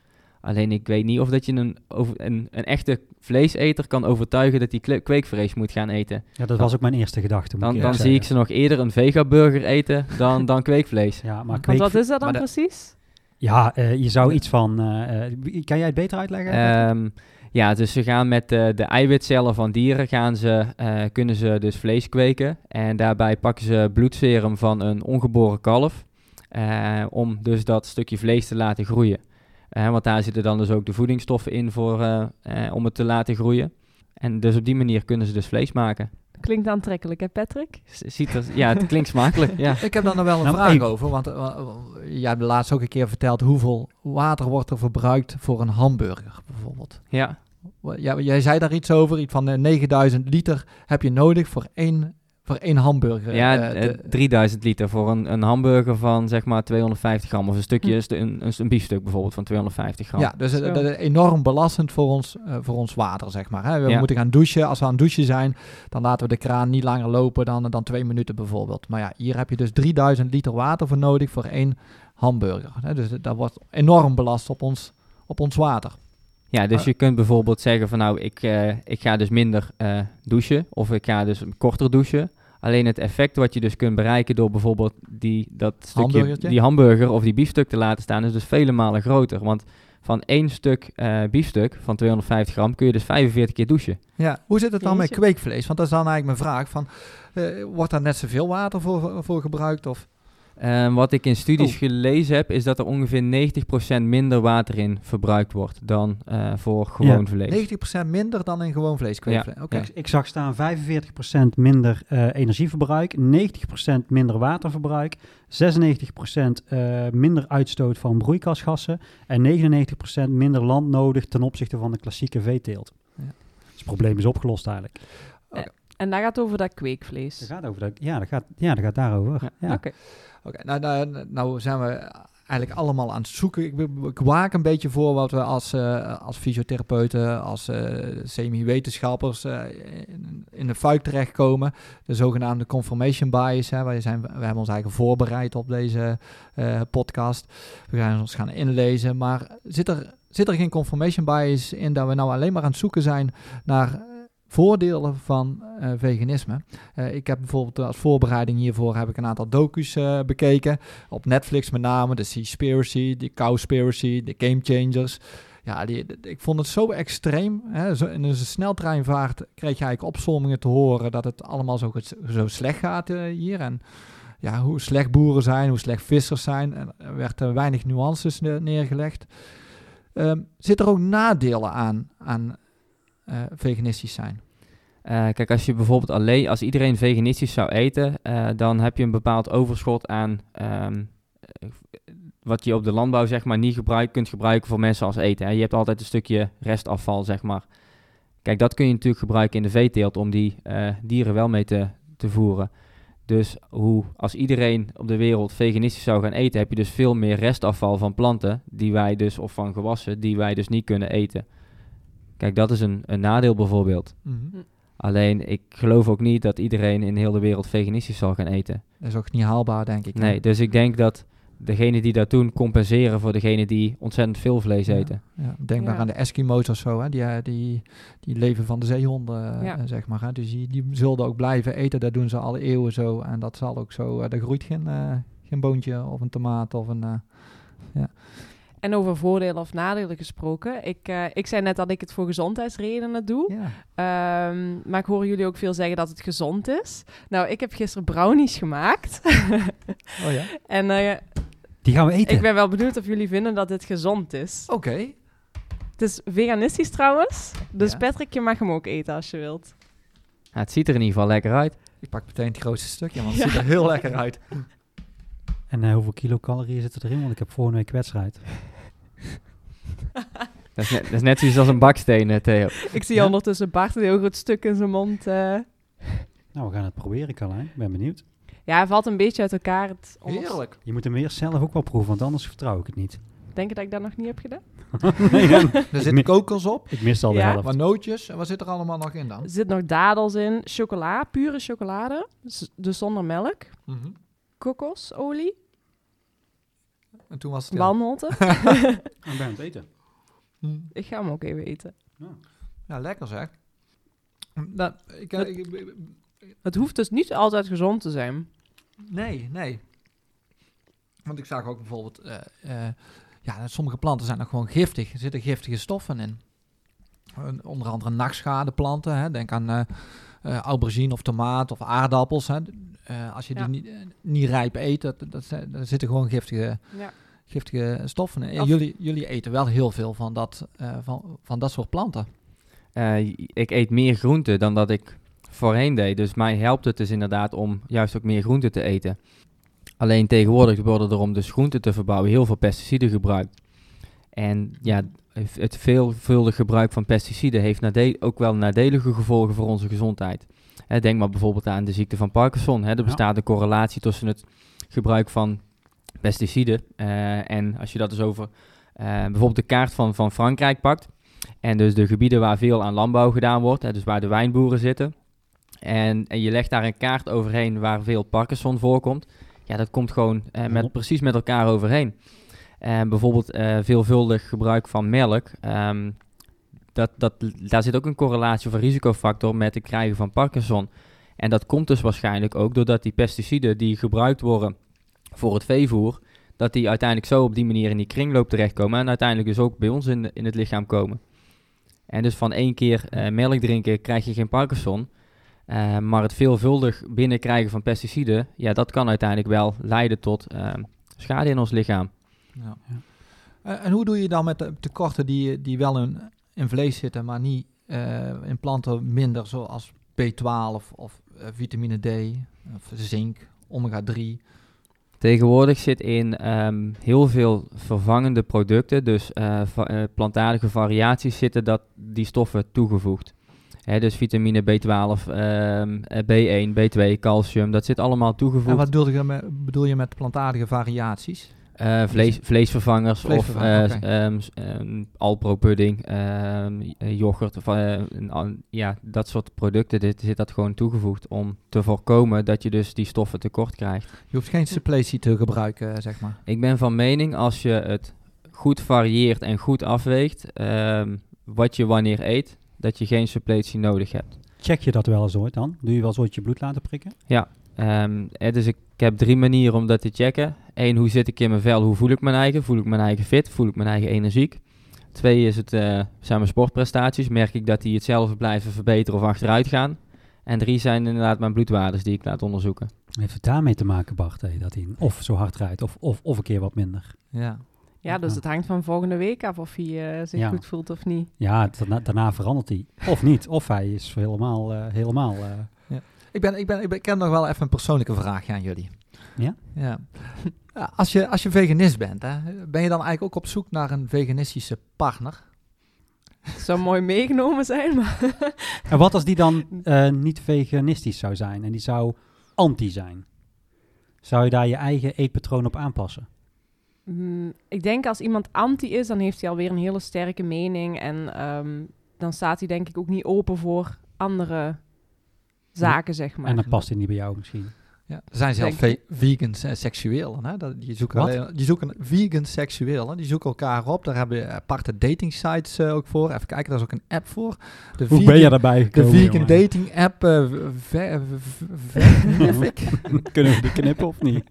Alleen ik weet niet of dat je een, over, een, een echte vleeseter kan overtuigen dat hij kweekvlees moet gaan eten. Ja, dat was ook mijn eerste gedachte. Dan, dan zie ik ze nog eerder een vegaburger eten dan, [laughs] dan kweekvlees. Ja, maar kweek... wat is dat dan maar de- precies? Ja, eh, je zou iets van... eh, eh, kan jij het beter uitleggen? Ehm, ja, dus ze gaan met de, de eiwitcellen van dieren gaan ze, eh, kunnen ze dus vlees kweken. En daarbij pakken ze bloedserum van een ongeboren kalf. eh, om dus dat stukje vlees te laten groeien. Eh, want daar zitten dan dus ook de voedingsstoffen in voor, eh, eh, om het te laten groeien. En dus op die manier kunnen ze dus vlees maken. Klinkt aantrekkelijk, hè Patrick? Z- Ziet er, ja, het klinkt smakelijk. Ja. [laughs] Ik heb daar nog wel een Nou, vraag over. Want uh, jij hebt laatst ook een keer verteld hoeveel water wordt er verbruikt voor een hamburger bijvoorbeeld. ja. Ja, jij zei daar iets over, iets van eh, 9000 liter heb je nodig voor één, voor één hamburger. Ja, eh, eh, te- 3000 liter voor een, een hamburger van zeg maar 250 gram. Of een stukje, st- een, een, een biefstuk bijvoorbeeld van 250 gram. ja, dus eh, Zo. dat is enorm belastend voor ons, eh, voor ons water, zeg maar. Hè. We Ja. moeten gaan douchen. Als we aan het douchen zijn, dan laten we de kraan niet langer lopen dan, dan twee minuten bijvoorbeeld. Maar ja, hier heb je dus 3000 liter water voor nodig voor één hamburger. Hè. Dus dat wordt enorm belast op ons, op ons water. Ja, dus Ah. je kunt bijvoorbeeld zeggen van nou, ik, eh, ik ga dus minder eh, douchen of ik ga dus korter douchen. Alleen het effect wat je dus kunt bereiken door bijvoorbeeld die, dat stukje, die hamburger of die biefstuk te laten staan, is dus vele malen groter. Want van één stuk eh, biefstuk van 250 gram kun je dus 45 keer douchen. Ja, hoe zit het dan met kweekvlees? Want dat is dan eigenlijk mijn vraag. Van, eh, wordt daar net zoveel water voor, voor gebruikt? Of? Eh, wat ik in studies Oh. gelezen heb, is dat er ongeveer 90% minder water in verbruikt wordt dan eh, voor gewoon vlees. 90% minder dan in gewoon vlees. Oké. Ja. Ik, ik zag staan 45% minder eh, energieverbruik, 90% minder waterverbruik, 96% eh, minder uitstoot van broeikasgassen en 99% minder land nodig ten opzichte van de klassieke veeteelt. Ja. Dus het probleem is opgelost eigenlijk. En daar gaat het over dat Dat kweekvlees. gaat over dat, ja, dat gaat, ja, dat gaat daarover. Ja. Ja. Oké. Nou, nou, nou zijn we eigenlijk allemaal aan het zoeken. Ik, ik waak een beetje voor wat we als, eh, als fysiotherapeuten, als eh, semi-wetenschappers eh, in, in de fuik terechtkomen. De zogenaamde confirmation bias. Hè. Zijn, we hebben ons eigen voorbereid op deze podcast. We gaan ons gaan inlezen. Maar zit er, zit er geen confirmation bias in dat we nou alleen maar aan het zoeken zijn naar... eh, Voordelen van eh, veganisme. Eh, ik heb bijvoorbeeld als voorbereiding hiervoor heb ik een aantal docu's eh, bekeken. Op Netflix met name, de Seaspiracy, de Cowspiracy, de Game Changers. Ja, die, ik vond het zo extreem. Hè. Zo, in een sneltreinvaart kreeg je eigenlijk opzommingen te horen dat het allemaal zo, zo slecht gaat eh, hier. En ja, hoe slecht boeren zijn, hoe slecht vissers zijn. En er werd er weinig nuances ne- neergelegd. Ehm zit er ook nadelen aan, aan eh, veganistisch zijn? Eh, kijk, als je bijvoorbeeld alleen, als iedereen veganistisch zou eten, eh, dan heb je een bepaald overschot aan ehm, eh, wat je op de landbouw zeg maar niet gebruik, kunt gebruiken voor mensen als eten. Je hebt altijd een stukje restafval, zeg maar. Kijk, dat kun je natuurlijk gebruiken in de veeteelt om die dieren wel mee te, te voeren. Dus hoe, als iedereen op de wereld veganistisch zou gaan eten, heb je dus veel meer restafval van planten, die wij dus, of van gewassen, die wij dus niet kunnen eten. Kijk, dat is een, een nadeel bijvoorbeeld. Alleen, ik geloof ook niet dat iedereen in heel de wereld veganistisch zal gaan eten. Dat is ook niet haalbaar, denk ik. hè? Nee, dus ik denk dat degenen die dat doen compenseren voor degenen die ontzettend veel vlees Ja. eten. Ja, denk maar Ja. aan de Eskimo's of zo, hè? Die, eh, die, die leven van de zeehonden, eh, Ja. zeg maar. Hè? Dus die, die zullen ook blijven eten, dat doen ze al eeuwen zo. En dat zal ook zo, eh, er groeit geen, eh, geen boontje of een tomaat of een... eh, En over voordelen of nadelen gesproken. Ik, eh, ik zei net dat ik het voor gezondheidsredenen doe. ja. Ehm, maar ik hoor jullie ook veel zeggen dat het gezond is. Nou, ik heb gisteren brownies gemaakt. [laughs] Oh ja? en eh, Die gaan we eten. ik ben wel benieuwd of jullie vinden dat dit gezond is. Oké. Het is veganistisch trouwens. Dus Ja. Patrick, je mag hem ook eten als je wilt. Ja, het ziet er in ieder geval lekker uit. Ik pak meteen het grootste stukje, want het Ja. ziet er heel lekker uit. [laughs] En eh, hoeveel kilocalorieën zitten erin? Want ik heb volgende week wedstrijd. [laughs] Dat is net, dat is net zoiets als een baksteen, eh, Theo. [laughs] Ik zie Ja? ondertussen Bart een heel groot stuk in zijn mond. eh. Nou, we gaan het proberen, Carlijn. Ik ben benieuwd. Ja, hij valt een beetje uit elkaar. Het Heerlijk. Je moet hem eerst zelf ook wel proeven, want anders vertrouw ik het niet. Denk je dat ik dat nog niet heb gedaan? [laughs] nee, dan- Er zit kokos op, ik mis al de Ja. helft. maar nootjes. En wat zit er allemaal nog in dan? Er zit nog dadels in, chocola, pure chocolade, dus zonder melk, Mhm. kokosolie, En toen was het... walnoten. Ik ben aan het eten. Mhm. ik ga hem ook even eten. Ja, lekker zeg. Nou, ik, ik, ik- Het hoeft dus niet altijd gezond te zijn. Nee, nee. Want ik zag ook bijvoorbeeld, eh, eh, ja, sommige planten zijn nog gewoon giftig. Er zitten giftige stoffen in. Eh, onder andere nachtschadeplanten. Hè. Denk aan eh eh, aubergine of tomaat of aardappels. Hè. Eh, als je Ja. die niet, eh, niet rijp eet, dat, dat, daar zitten gewoon giftige, Ja. Giftige stoffen. En Of- jullie, jullie eten wel heel veel van dat, eh, van, van dat soort planten. Eh, ik eet meer groente dan dat ik voorheen deed. Dus mij helpt het dus inderdaad om juist ook meer groente te eten. Alleen tegenwoordig worden er om dus groente te verbouwen heel veel pesticiden gebruikt. En ja, het veelvuldig gebruik van pesticiden heeft ook wel nadelige gevolgen voor onze gezondheid. Hè, denk maar bijvoorbeeld aan de ziekte van Parkinson. Hè. Er Ja. bestaat een correlatie tussen het gebruik van pesticiden eh, en als je dat dus over eh, bijvoorbeeld de kaart van, van Frankrijk pakt. En dus de gebieden waar veel aan landbouw gedaan wordt, hè, dus waar de wijnboeren zitten. En, en je legt daar een kaart overheen waar veel Parkinson voorkomt. Ja, dat komt gewoon eh, met, Ja. precies met elkaar overheen. En bijvoorbeeld eh, veelvuldig gebruik van melk. ehm, dat, dat, daar zit ook een correlatie of een risicofactor met het krijgen van Parkinson. En dat komt dus waarschijnlijk ook doordat die pesticiden die gebruikt worden voor het veevoer, dat die uiteindelijk zo op die manier in die kringloop terechtkomen en uiteindelijk dus ook bij ons in, in het lichaam komen. En dus van één keer eh, melk drinken krijg je geen Parkinson. Eh, maar het veelvuldig binnenkrijgen van pesticiden, ja, dat kan uiteindelijk wel leiden tot ehm, schade in ons lichaam. Ja. Eh, en hoe doe je dan met de tekorten die, die wel in, in vlees zitten, maar niet in planten minder, zoals B12 of vitamine D, of zink, omega-3? Tegenwoordig zit in ehm, heel veel vervangende producten, dus eh, eh, plantaardige variaties, zitten dat, die stoffen toegevoegd. Hè, dus vitamine B12, ehm, eh, B1, B2, calcium, dat zit allemaal En toegevoegd. wat bedoel je, met, bedoel je met plantaardige variaties? Eh, vlees, vleesvervangers Vleesvervanger, of eh, ehm, ehm, Alpro pudding, ehm, eh, yoghurt, of, eh, ja, dat soort producten, dit zit dat gewoon toegevoegd om te voorkomen dat je dus die stoffen tekort krijgt. Je hoeft geen suppletie te gebruiken, zeg maar. Ik ben van mening als je het goed varieert en goed afweegt, ehm, wat je wanneer eet, dat je geen suppletie nodig hebt. Check je dat wel eens ooit dan? Doe je wel eens ooit je bloed laten prikken? Ehm, eh, dus ik, ik heb drie manieren om dat te checken. Eén, hoe zit ik in mijn vel? Hoe voel ik mijn eigen? Voel ik mijn eigen fit? Voel ik mijn eigen energiek? Twee is het, eh, zijn mijn sportprestaties. Merk ik dat die hetzelfde blijven verbeteren of achteruit gaan? En drie zijn inderdaad mijn bloedwaardes die ik laat onderzoeken. Heeft het daarmee te maken, Bart? dat hij of zo hard rijdt of, of, of een keer wat minder? Ja. Ja, dus Ja. het hangt van volgende week af of hij eh, zich Ja. goed voelt of niet. Ja, daarna, daarna verandert hij. Of niet. Of hij is helemaal... eh, helemaal eh, Ik, ben, ik, ben, ik, ben, ik heb nog wel even een persoonlijke vraagje aan jullie. Ja? Ja. Als je, als je veganist bent, hè, ben je dan eigenlijk ook op zoek naar een veganistische partner? Het zou mooi meegenomen zijn, maar [laughs] En wat als die dan eh, niet veganistisch zou zijn en die zou anti zijn? Zou je daar je eigen eetpatroon op aanpassen? Mm, ik denk als iemand anti is, dan heeft hij alweer een hele sterke mening. En ehm, dan staat hij denk ik ook niet open voor andere zaken, zeg maar. En dan past hij niet bij jou misschien. Ja, er zijn zelfs Denk ve- vegans en seksuelen. Hè? Dat, die, zoeken alleen, die zoeken vegan seksuelen. Die zoeken elkaar op. Daar hebben je aparte dating sites eh, ook voor. Even kijken, daar is ook een app voor. De Hoe vegan, ben je daarbij De gekomen? vegan jongen? dating app. eh, ve- ve- ve- Kunnen we die knippen of niet? [laughs]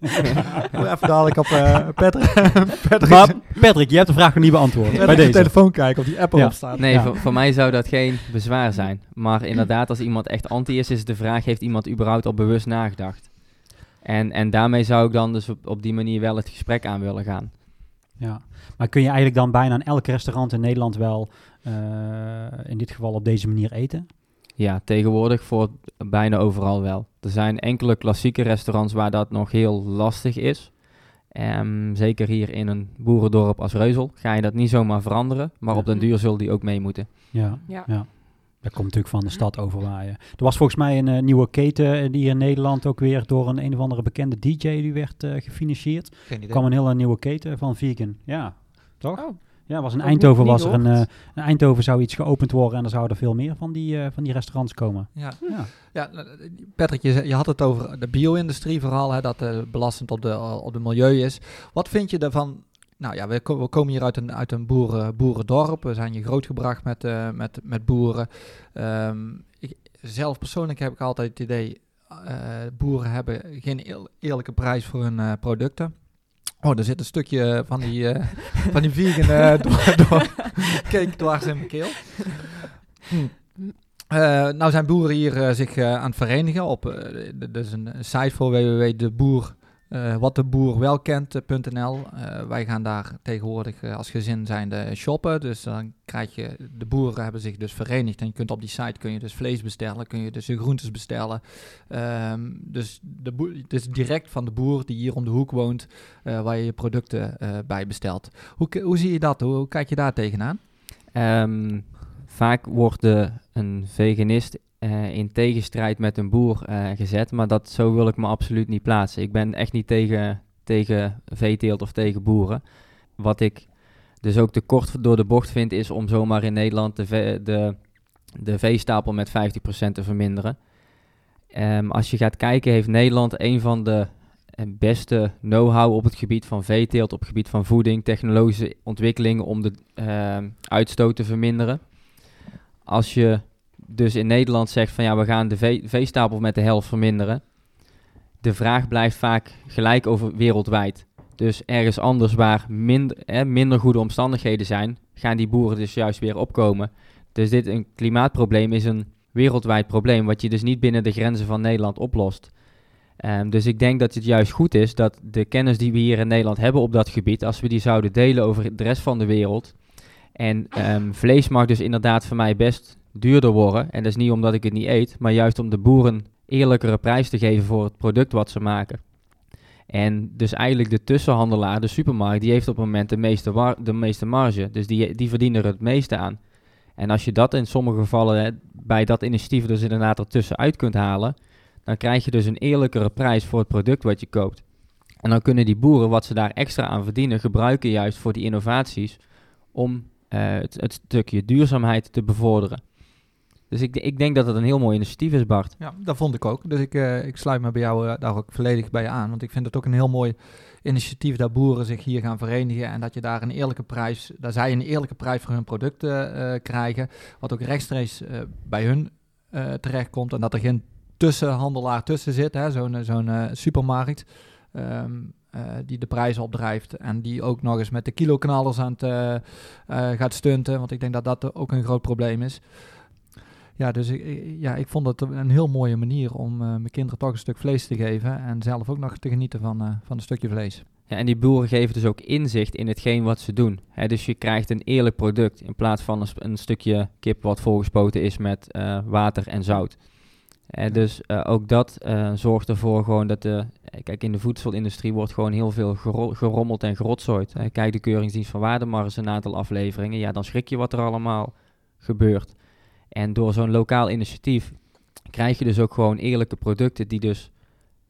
Even dadelijk op uh, Patrick. [laughs] Patrick maar Patrick, je hebt de vraag nog niet beantwoord. Patrick bij deze. telefoon kijken of die app Ja. erop staat. Nee, Ja. voor, voor mij zou dat geen bezwaar zijn. Maar inderdaad, als iemand echt anti is, is de vraag: heeft iemand überhaupt al bewust nagedacht? En, en daarmee zou ik dan dus op, op die manier wel het gesprek aan willen gaan. Ja. Maar kun je eigenlijk dan bijna in elk restaurant in Nederland wel eh, in dit geval op deze manier eten? Ja, tegenwoordig voor bijna overal wel. Er zijn enkele klassieke restaurants waar dat nog heel lastig is. Ehm, zeker hier in een boerendorp als Reuzel ga je dat niet zomaar veranderen. Maar op den duur zullen die ook mee moeten. Ja. Ja. ja. Dat komt natuurlijk van de stad overwaaien. Er was volgens mij een eh, nieuwe keten eh, die in Nederland ook weer door een een of andere bekende DJ die werd eh, gefinancierd. Geen Er idee. kwam een hele nieuwe keten van vegan. Ja, toch? Oh, Ja, was in Eindhoven was er een, eh, in Eindhoven zou iets geopend worden en er zouden veel meer van die, eh, van die restaurants komen. Ja. Ja. Ja, eh, Patrick, je, je had het over de bio-industrie vooral, hè, dat eh, belastend op de, op de milieu is. Wat vind je ervan? Nou ja, we, ko- we komen hier uit een, uit een boeren, boerendorp. We zijn hier grootgebracht met, eh, met, met boeren. Ehm, ik, zelf persoonlijk heb ik altijd het idee, eh boeren hebben geen eerlijke prijs voor hun eh, producten. Oh, er zit een stukje van die, [laughs] van die vegan door, door, cake dwars in mijn keel. Hm. Nou zijn boeren hier zich eh, aan het verenigen op, d- dus een een site voor www.deboer, eh wat de boer wel. Eh, wij gaan daar tegenwoordig als gezin zijnde shoppen, dus dan krijg je, de boeren hebben zich dus verenigd en je kunt op die site kun je dus vlees bestellen, kun je dus groentes bestellen. Ehm, dus de boer, het direct van de boer die hier om de hoek woont, waar je je producten bij bestelt. Hoe, hoe zie je dat? Hoe, kijk je daar tegenaan? Ehm, vaak wordt een veganist eh, in tegenstrijd met een boer eh, gezet, maar dat, zo wil ik me absoluut niet plaatsen. Ik ben echt niet tegen, tegen veeteelt of tegen boeren. Wat ik dus ook te kort door de bocht vind, is om zomaar in Nederland de, de, de veestapel met 50% te verminderen. Ehm, als je gaat kijken, heeft Nederland een van de eh, beste know-how op het gebied van veeteelt, op het gebied van voeding, technologische ontwikkelingen om de ehm, uitstoot te verminderen. Als je dus in Nederland zegt van ja, we gaan de vee- veestapel met de helft verminderen. De vraag blijft vaak gelijk over wereldwijd. Dus ergens anders waar minder, minder goede omstandigheden zijn, gaan die boeren dus juist weer opkomen. Dus dit een klimaatprobleem is een wereldwijd probleem, wat je dus niet binnen de grenzen van Nederland oplost. Ehm, dus ik denk dat het juist goed is dat de kennis die we hier in Nederland hebben op dat gebied, als we die zouden delen over de rest van de wereld. En ehm, vlees mag dus inderdaad voor mij best duurder worden. En dat is niet omdat ik het niet eet, maar juist om de boeren eerlijkere prijs te geven voor het product wat ze maken. En dus eigenlijk de tussenhandelaar, de supermarkt, die heeft op het moment de meeste, de meeste marge. Dus die, die verdienen er het meeste aan. En als je dat in sommige gevallen bij dat initiatief dus inderdaad ertussen uit kunt halen, dan krijg je dus een eerlijkere prijs voor het product wat je koopt. En dan kunnen die boeren wat ze daar extra aan verdienen gebruiken juist voor die innovaties om eh, het, het stukje duurzaamheid te bevorderen. Dus ik, ik denk dat het een heel mooi initiatief is, Bart. Ja, dat vond ik ook. Dus ik, eh, ik sluit me bij jou eh, daar ook volledig bij aan. Want ik vind het ook een heel mooi initiatief dat boeren zich hier gaan verenigen. En dat je daar een eerlijke prijs, dat zij een eerlijke prijs voor hun producten eh, krijgen. Wat ook rechtstreeks bij hun terechtkomt. En dat er geen tussenhandelaar tussen zit, zo'n zo'n supermarkt. ehm, eh, die de prijs opdrijft en die ook nog eens met de kiloknallers aan het gaat stunten. Want ik denk dat dat ook een groot probleem is. Ja, dus ik, ja, ik vond het een heel mooie manier om eh, mijn kinderen toch een stuk vlees te geven. En zelf ook nog te genieten van, eh, van een stukje vlees. Ja, en die boeren geven dus ook inzicht in hetgeen wat ze doen. Dus je krijgt een eerlijk product in plaats van een, stukje kip wat volgespoten is met eh, water en zout. Eh, dus ook dat zorgt ervoor gewoon dat de... Kijk, in de voedselindustrie wordt gewoon heel veel gero- gerommeld en gerotzooid. Kijk de Keuringsdienst van Waarde maar eens een aantal afleveringen. Ja, dan schrik je wat er allemaal gebeurt. En door zo'n lokaal initiatief krijg je dus ook gewoon eerlijke producten die dus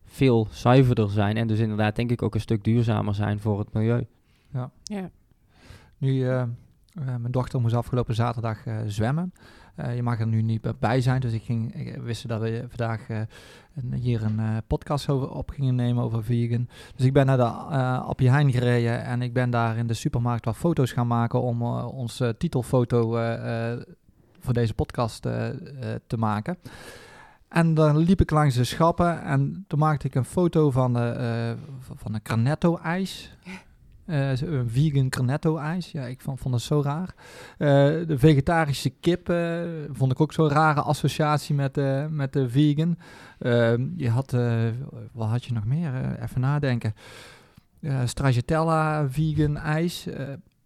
veel zuiverder zijn en dus inderdaad denk ik ook een stuk duurzamer zijn voor het milieu. Ja. Nu, eh, eh, mijn dochter moest afgelopen zaterdag eh, zwemmen. Eh, je mag er nu niet bij zijn, dus ik ging, ik wist dat we vandaag eh, een, hier een eh, podcast over, op gingen nemen over vegan. Dus ik ben naar de uh, Appie Heijn gereden en ik ben daar in de supermarkt wat foto's gaan maken om eh, onze titelfoto eh, eh, voor deze podcast eh, eh, te maken. En dan liep ik langs de schappen en toen maakte ik een foto van, eh, van een Cornetto-ijs. Eh, zo- een vegan Cornetto-ijs. Ja, ik vond, vond het zo raar. De vegetarische kip vond ik ook zo'n rare associatie met, met de vegan. Ehm, je had, wat had je nog meer? Even nadenken. Stracciatella, vegan ijs.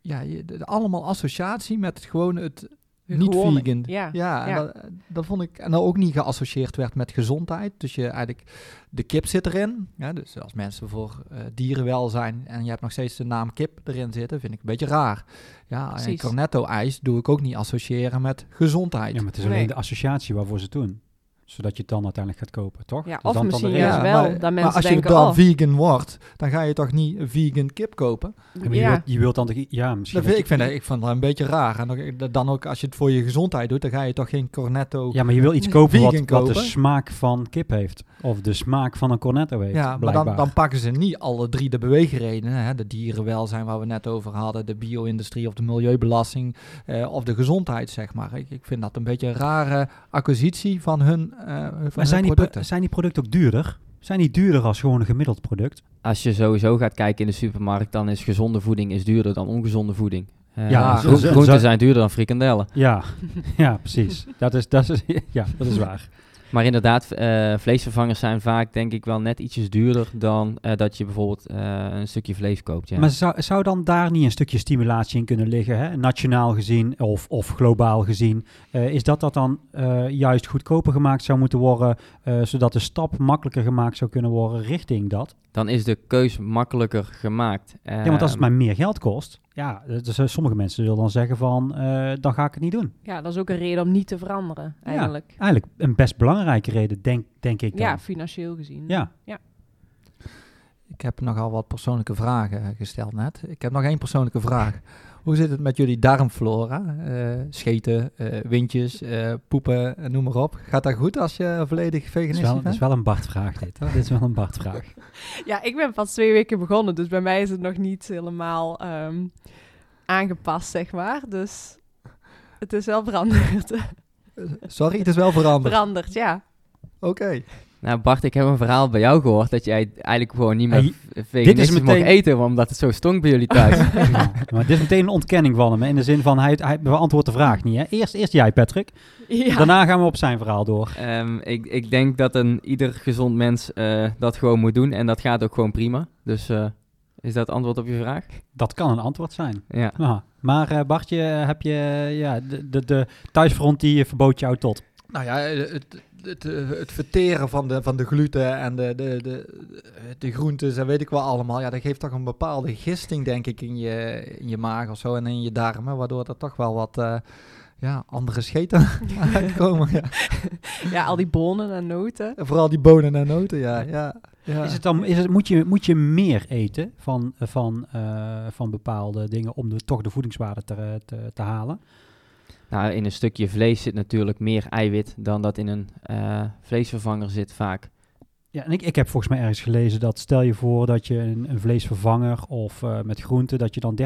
Ja, je, de- allemaal associatie met het, gewoon het niet Gewone- vegan. Ja, Ja, en ja. Dat, dat vond ik. En dat ook niet geassocieerd werd met gezondheid. Dus je eigenlijk. De kip zit erin. Ja, dus als mensen voor eh, dierenwelzijn. en je hebt nog steeds de naam kip erin zitten. vind ik een beetje raar. Ja, en Precies. cornetto-ijs doe ik ook niet associëren met gezondheid. Ja, maar het is Nee. alleen de associatie waarvoor ze het doen. Zodat je het dan uiteindelijk gaat kopen, toch? Ja, Dus of dan- dan de misschien reden. juist wel, dat maar mensen als denken, je dan oh. vegan wordt, dan ga je toch niet een vegan kip kopen? Ja, maar je, Ja, wilt, je wilt dan... de- Ja, misschien... Dat vind, dat ik, vind, dat- ik een beetje raar. En dan ook als je het voor je gezondheid doet, dan ga je toch geen cornetto... Ja, maar je wil iets kopen wat, wat de smaak van kip heeft. Of de smaak van een cornetto heeft, Ja, maar blijkbaar. dan, dan pakken ze niet alle drie de beweegredenen. Hè? De dierenwelzijn waar we net over hadden, de bio-industrie of de milieubelasting eh, of de gezondheid, zeg maar. Ik, ik vind dat een beetje een rare acquisitie van hun, eh, van maar zijn die, producten. pro- zijn die producten ook duurder? Zijn die duurder als gewoon een gemiddeld product? Als je sowieso gaat kijken in de supermarkt, dan is gezonde voeding is duurder dan ongezonde voeding. Eh, Ja, groenten zijn duurder dan frikandellen. Ja, [laughs] ja precies. Dat is, dat, is, [laughs] ja, dat is waar. Maar inderdaad, eh, vleesvervangers zijn vaak denk ik wel net ietsjes duurder dan eh, dat je bijvoorbeeld eh, een stukje vlees koopt. Ja. Maar zou, zou dan daar niet een stukje stimulatie in kunnen liggen? Hè? Nationaal gezien of, of globaal gezien. Is dat dat dan juist goedkoper gemaakt zou moeten worden, zodat de stap makkelijker gemaakt zou kunnen worden richting dat? Dan is de keus makkelijker gemaakt. ja, want als het Ehm, maar meer geld kost, ja, dus, sommige mensen zullen dan zeggen van, eh, dan ga ik het niet doen. ja, dat is ook een reden om niet te veranderen, eigenlijk. Eigenlijk een best belangrijke reden, denk, denk ik dan. Ja, financieel gezien. Ja. Ik heb nogal wat persoonlijke vragen gesteld net. Ik heb nog één persoonlijke vraag. [laughs] Hoe zit het met jullie darmflora? Eh, scheten, eh, windjes, eh, poepen, noem maar op. Gaat dat goed als je volledig veganistisch wel, dat bent? is wel een Bart-vraag dit. Hoor. dit is wel een Bart-vraag. [laughs] Ja, ik ben pas twee weken begonnen, dus bij mij is het nog niet helemaal ehm, aangepast, zeg maar. Dus het is wel veranderd. [laughs] Sorry, het is wel veranderd. veranderd, ja. Oké. Nou Bart, ik heb een verhaal bij jou gehoord dat jij eigenlijk gewoon niet meer Hey, hey, veganistisch meteen- mocht eten, omdat het zo stonk bij jullie thuis. [laughs] Ja, maar dit is meteen een ontkenning van hem. In de zin van, hij, hij beantwoordt de vraag niet. Hè? Eerst, eerst jij, Patrick. Ja. Daarna gaan we op zijn verhaal door. Ehm, ik, ik denk dat een ieder gezond mens eh, dat gewoon moet doen en dat gaat ook gewoon prima. Dus eh, is dat het antwoord op je vraag? Dat kan een antwoord zijn. Ja. Ja. Maar eh, Bartje, heb je ja, de, de, de thuisfront die verbood jou tot? Nou ja, het, het, het verteren van de, van de gluten en de, de, de, de groentes en weet ik wel allemaal. Ja, dat geeft toch een bepaalde gisting, denk ik, in je, in je maag of zo en in je darmen. Waardoor er toch wel wat eh, ja, andere scheten [laughs] uitkomen. Ja. ja, al die bonen en noten. En vooral die bonen en noten, ja. ja, ja. Is het dan, is het, moet, je, moet je meer eten van, van, eh, van bepaalde dingen om de, toch de voedingswaarde te, te, te halen? Nou, in een stukje vlees zit natuurlijk meer eiwit dan dat in een eh, vleesvervanger zit vaak. Ja, en ik, ik heb volgens mij ergens gelezen dat stel je voor dat je een, een vleesvervanger of eh, met groenten, dat je dan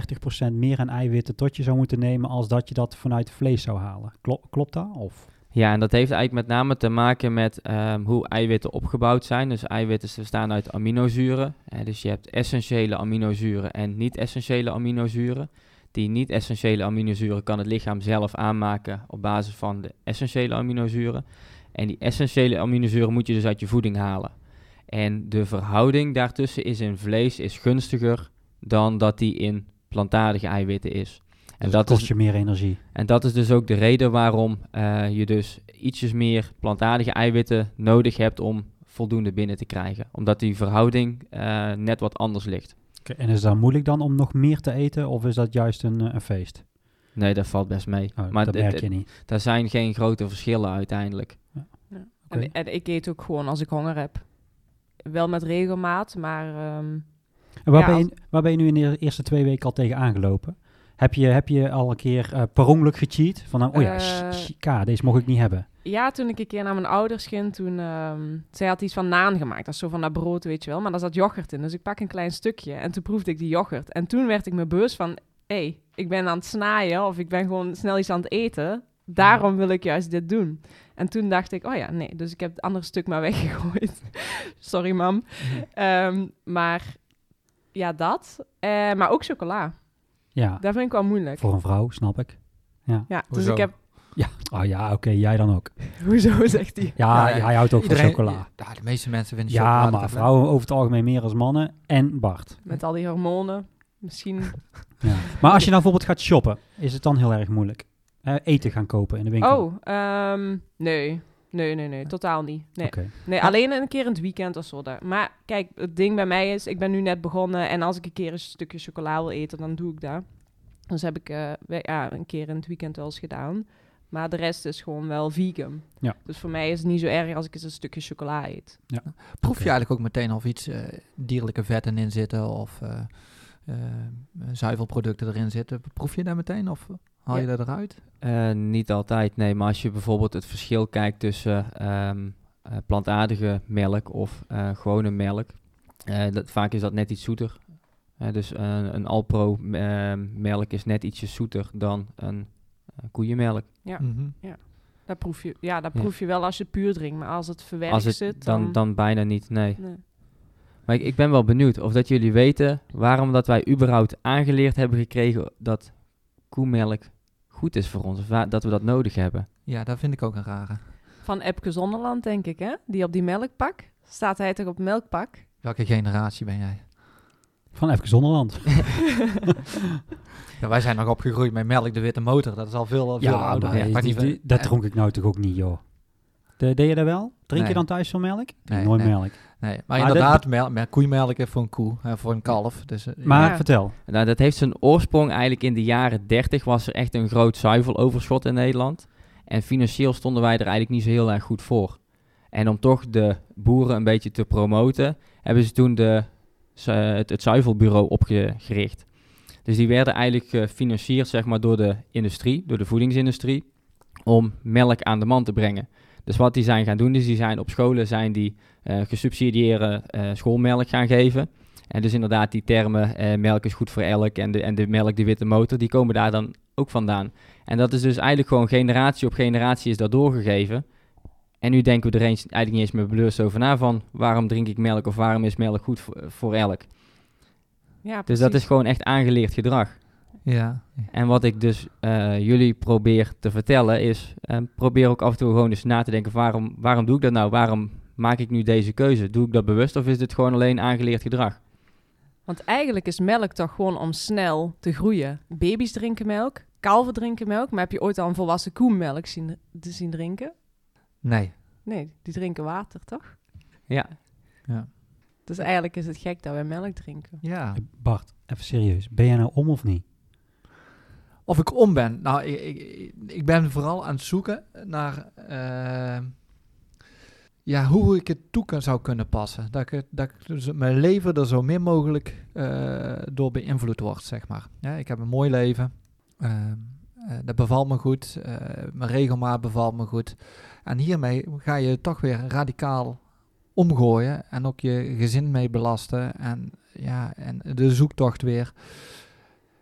30% meer aan eiwitten tot je zou moeten nemen als dat je dat vanuit vlees zou halen. Klo- klopt dat? Of? Ja, en dat heeft eigenlijk met name te maken met ehm, hoe eiwitten opgebouwd zijn. Dus eiwitten bestaan uit aminozuren. Eh, dus je hebt essentiële aminozuren en niet-essentiële aminozuren. Die niet-essentiële aminozuren kan het lichaam zelf aanmaken op basis van de essentiële aminozuren. En die essentiële aminozuren moet je dus uit je voeding halen. En de verhouding daartussen is in vlees is gunstiger dan dat die in plantaardige eiwitten is. En Dus dat kost is je meer energie. en dat is dus ook de reden waarom eh, je dus ietsjes meer plantaardige eiwitten nodig hebt om voldoende binnen te krijgen. Omdat die verhouding eh, net wat anders ligt. En is het dan moeilijk dan om nog meer te eten of is dat juist een, eh, een feest? Nee, dat valt best mee. Oh, maar dat merk je niet. daar zijn geen grote verschillen uiteindelijk. Oké. En, en ik eet ook gewoon als ik honger heb. Wel met regelmaat, maar ehm, En waar, Ja, ben je, waar ben je nu in de eerste twee weken al tegen aangelopen? Heb je, heb je al een keer eh, per ongeluk gecheat? Van, nou, oh ja, K, deze mocht ik niet hebben. Ja, toen ik een keer naar mijn ouders ging, toen... ehm, zij had iets van naan gemaakt. Dat is zo van dat brood, weet je wel. Maar daar zat yoghurt in. Dus ik pak een klein stukje en toen proefde ik die yoghurt. En toen werd ik me bewust van... Hé, hey, ik ben aan het snaaien of ik ben gewoon snel iets aan het eten. Daarom wil ik juist dit doen. En toen dacht ik, oh ja, nee. Dus ik heb het andere stuk maar [laughs] weggegooid. Sorry, mam. Ehm, maar ja, dat. Eh, maar ook chocola. Ja, Dat vind ik wel moeilijk. voor een vrouw, snap ik. Ja, dus Hoezo? ik heb... Oh ja, oké, jij dan ook. [laughs] Hoezo, zegt hij? Ja, Ja, hij houdt ook Iedereen- van chocola. Ja, de meeste mensen vinden Ja, chocolade maar toch vrouwen over het algemeen meer als mannen. En Bart. Met al die hormonen. Misschien... [laughs] Ja. Maar als je nou bijvoorbeeld gaat shoppen, is het dan heel erg moeilijk? Eh, eten gaan kopen in de winkel? Oh, ehm, nee. Nee, nee, nee. Totaal niet. Nee, nee alleen een keer in het weekend of zo. daar. Maar kijk, het ding bij mij is... Ik ben nu net begonnen. En als ik een keer een stukje chocola wil eten, dan doe ik dat. Dus heb ik eh, we- ja, een keer in het weekend wel eens gedaan. Maar de rest is gewoon wel vegan. Ja. Dus voor mij is het niet zo erg als ik eens een stukje chocola eet. Proef je eigenlijk ook meteen of iets eh, dierlijke vetten in zitten of eh, eh, zuivelproducten erin zitten? Proef je dat meteen of haal je Ja. dat eruit? Niet altijd, nee. Maar als je bijvoorbeeld het verschil kijkt tussen ehm, eh, plantaardige melk of eh, gewone melk. eh, dat, vaak is dat net iets zoeter. Dus een een Alpro eh, melk is net ietsje zoeter dan een koeienmelk. Ja. Mhm. Dat proef je, ja, dat Ja. proef je wel als je het puur drinkt. Maar als het verwerkt Als het zit, dan, dan... dan bijna niet, nee. nee. Maar ik, ik ben wel benieuwd of dat jullie weten waarom dat wij überhaupt aangeleerd hebben gekregen dat koemelk goed is voor ons. Of dat we dat nodig hebben. Ja, dat vind ik ook een rare. Van Epke Zonderland, denk ik, hè? Die op die melkpak. Staat hij toch op melkpak? Welke generatie ben jij? Van Even Zonderland. [laughs] Ja, wij zijn nog opgegroeid met melk de witte motor. Dat is al veel, veel Ja, ouder. maar Ja, die- maar die- die- dat eh, dronk ik nou toch ook niet, joh. De, deed je dat wel? Drink je dan thuis veel melk? Ik drink Nee, nooit nee. melk. Nee, maar, Maar inderdaad, mel mel- koeienmelk is voor een koe, en voor een kalf. Dus, eh, Maar Ja. vertel. Nou, dat heeft zijn oorsprong eigenlijk in de jaren 30 was er echt een groot zuiveloverschot in Nederland. En financieel stonden wij er eigenlijk niet zo heel erg goed voor. En om toch de boeren een beetje te promoten, hebben ze toen de, het, het zuivelbureau opgericht. Dus die werden eigenlijk gefinancierd zeg maar, door de industrie, door de voedingsindustrie, om melk aan de man te brengen. Dus wat die zijn gaan doen, is die zijn op scholen zijn die eh, gesubsidieerde eh, schoolmelk gaan geven. En dus inderdaad die termen, eh, melk is goed voor elk en de, en de melk, de witte motor, die komen daar dan ook vandaan. En dat is dus eigenlijk gewoon generatie op generatie is dat doorgegeven. En nu denken we er eens, eigenlijk niet eens meer bewust over na van waarom drink ik melk of waarom is melk goed voor, voor elk. Ja, Dus dat is gewoon echt aangeleerd gedrag. Ja. En wat ik dus eh, jullie probeer te vertellen is, eh, probeer ook af en toe gewoon eens na te denken, waarom, waarom doe ik dat nou? Waarom maak ik nu deze keuze? Doe ik dat bewust of is dit gewoon alleen aangeleerd gedrag? Want eigenlijk is melk toch gewoon om snel te groeien. Baby's drinken melk, kalven drinken melk. Maar heb je ooit al een volwassen koe melk zien, te zien drinken? Nee. Nee, die drinken water, toch? Ja, Dus eigenlijk is het gek dat wij melk drinken. Ja. Bart, even serieus. Ben jij nou om of niet? Of ik om ben. Nou, ik, ik, ik ben vooral aan het zoeken naar eh, ja, hoe ik het toe kan, zou kunnen passen. Dat, ik, dat ik dus mijn leven er zo min mogelijk eh, door beïnvloed wordt, zeg maar. Ja, ik heb een mooi leven. Ehm, eh, dat bevalt me goed. eh, mijn regelmaat bevalt me goed. En hiermee ga je toch weer radicaal omgooien en ook je gezin mee belasten. En, ja, en de zoektocht weer.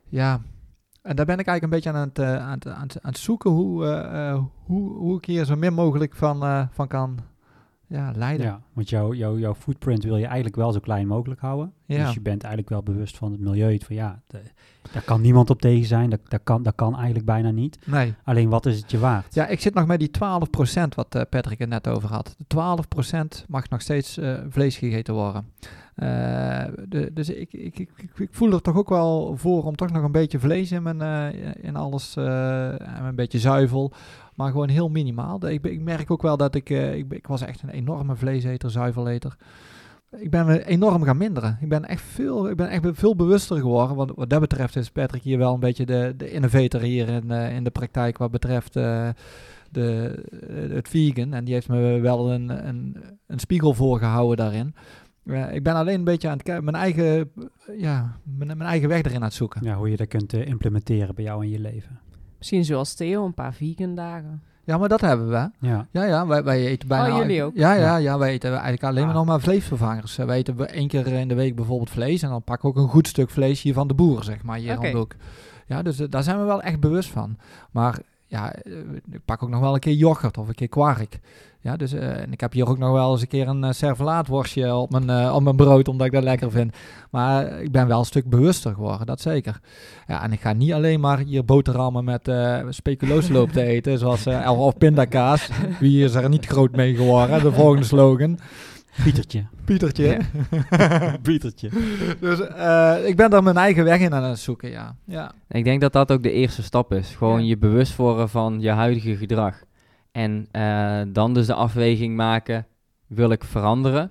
Ja, en daar ben ik eigenlijk een beetje aan het, eh, aan het, aan het, zoeken hoe, eh, eh, hoe, hoe ik hier zo min mogelijk van, eh, van kan ja, leiden. Ja, want jouw jouw jouw footprint wil je eigenlijk wel zo klein mogelijk houden. Ja. Dus je bent eigenlijk wel bewust van het milieu. Van ja, de- daar kan niemand op tegen zijn. Dat, dat, kan, dat kan eigenlijk bijna niet. Nee. Alleen wat is het je waard? Ja, ik zit nog met die 12% wat eh, Patrick het net over had. De 12% mag nog steeds eh, vlees gegeten worden. Eh, de, dus ik, ik, ik, ik- voel er toch ook wel voor om toch nog een beetje vlees in, mijn, in alles en een beetje zuivel. Maar gewoon heel minimaal. Ik, ik merk ook wel dat ik, eh, ik, ik was echt een enorme vleeseter, zuiveleter. Ik ben enorm gaan minderen. Ik ben echt veel, ik ben echt veel bewuster geworden. Want wat dat betreft is Patrick hier wel een beetje de, de innovator hier in, eh, in de praktijk wat betreft eh, de, het vegan. En die heeft me wel een, een, een spiegel voorgehouden daarin. Ik ben alleen een beetje aan het mijn eigen, ja, mijn, mijn eigen weg erin aan het zoeken. Ja, hoe je dat kunt implementeren bij jou in je leven. Misschien zoals Theo, een paar vegan dagen. Ja, maar dat hebben we. Ja, Ja, ja, wij, wij eten bijna... Oh, jullie ook? Ja, ja, Ja. wij eten eigenlijk alleen maar Ah. nog maar vleesvervangers. Wij eten we één keer in de week bijvoorbeeld vlees en dan pakken we ook een goed stuk vlees hier van de boer, zeg maar, hier. Ja, dus eh, daar zijn we wel echt bewust van. Maar ja, eh, ik pak ook nog wel een keer yoghurt of een keer kwark. Ja, dus eh, en ik heb hier ook nog wel eens een keer een uh, servelaatworstje op mijn, eh, op mijn brood, omdat ik dat lekker vind. Maar ik ben wel een stuk bewuster geworden, dat zeker. Ja, en ik ga niet alleen maar hier boterhammen met eh speculoosloop te eten, [laughs] zoals of- pindakaas. Wie is er niet groot mee geworden? De volgende slogan. Pietertje. Pietertje. [laughs] Pietertje. dus ik ben daar mijn eigen weg in aan het zoeken, ja. ja. Ik denk dat dat ook de eerste stap is. Gewoon Ja. je bewust worden van je huidige gedrag. En eh, dan dus de afweging maken, wil ik veranderen?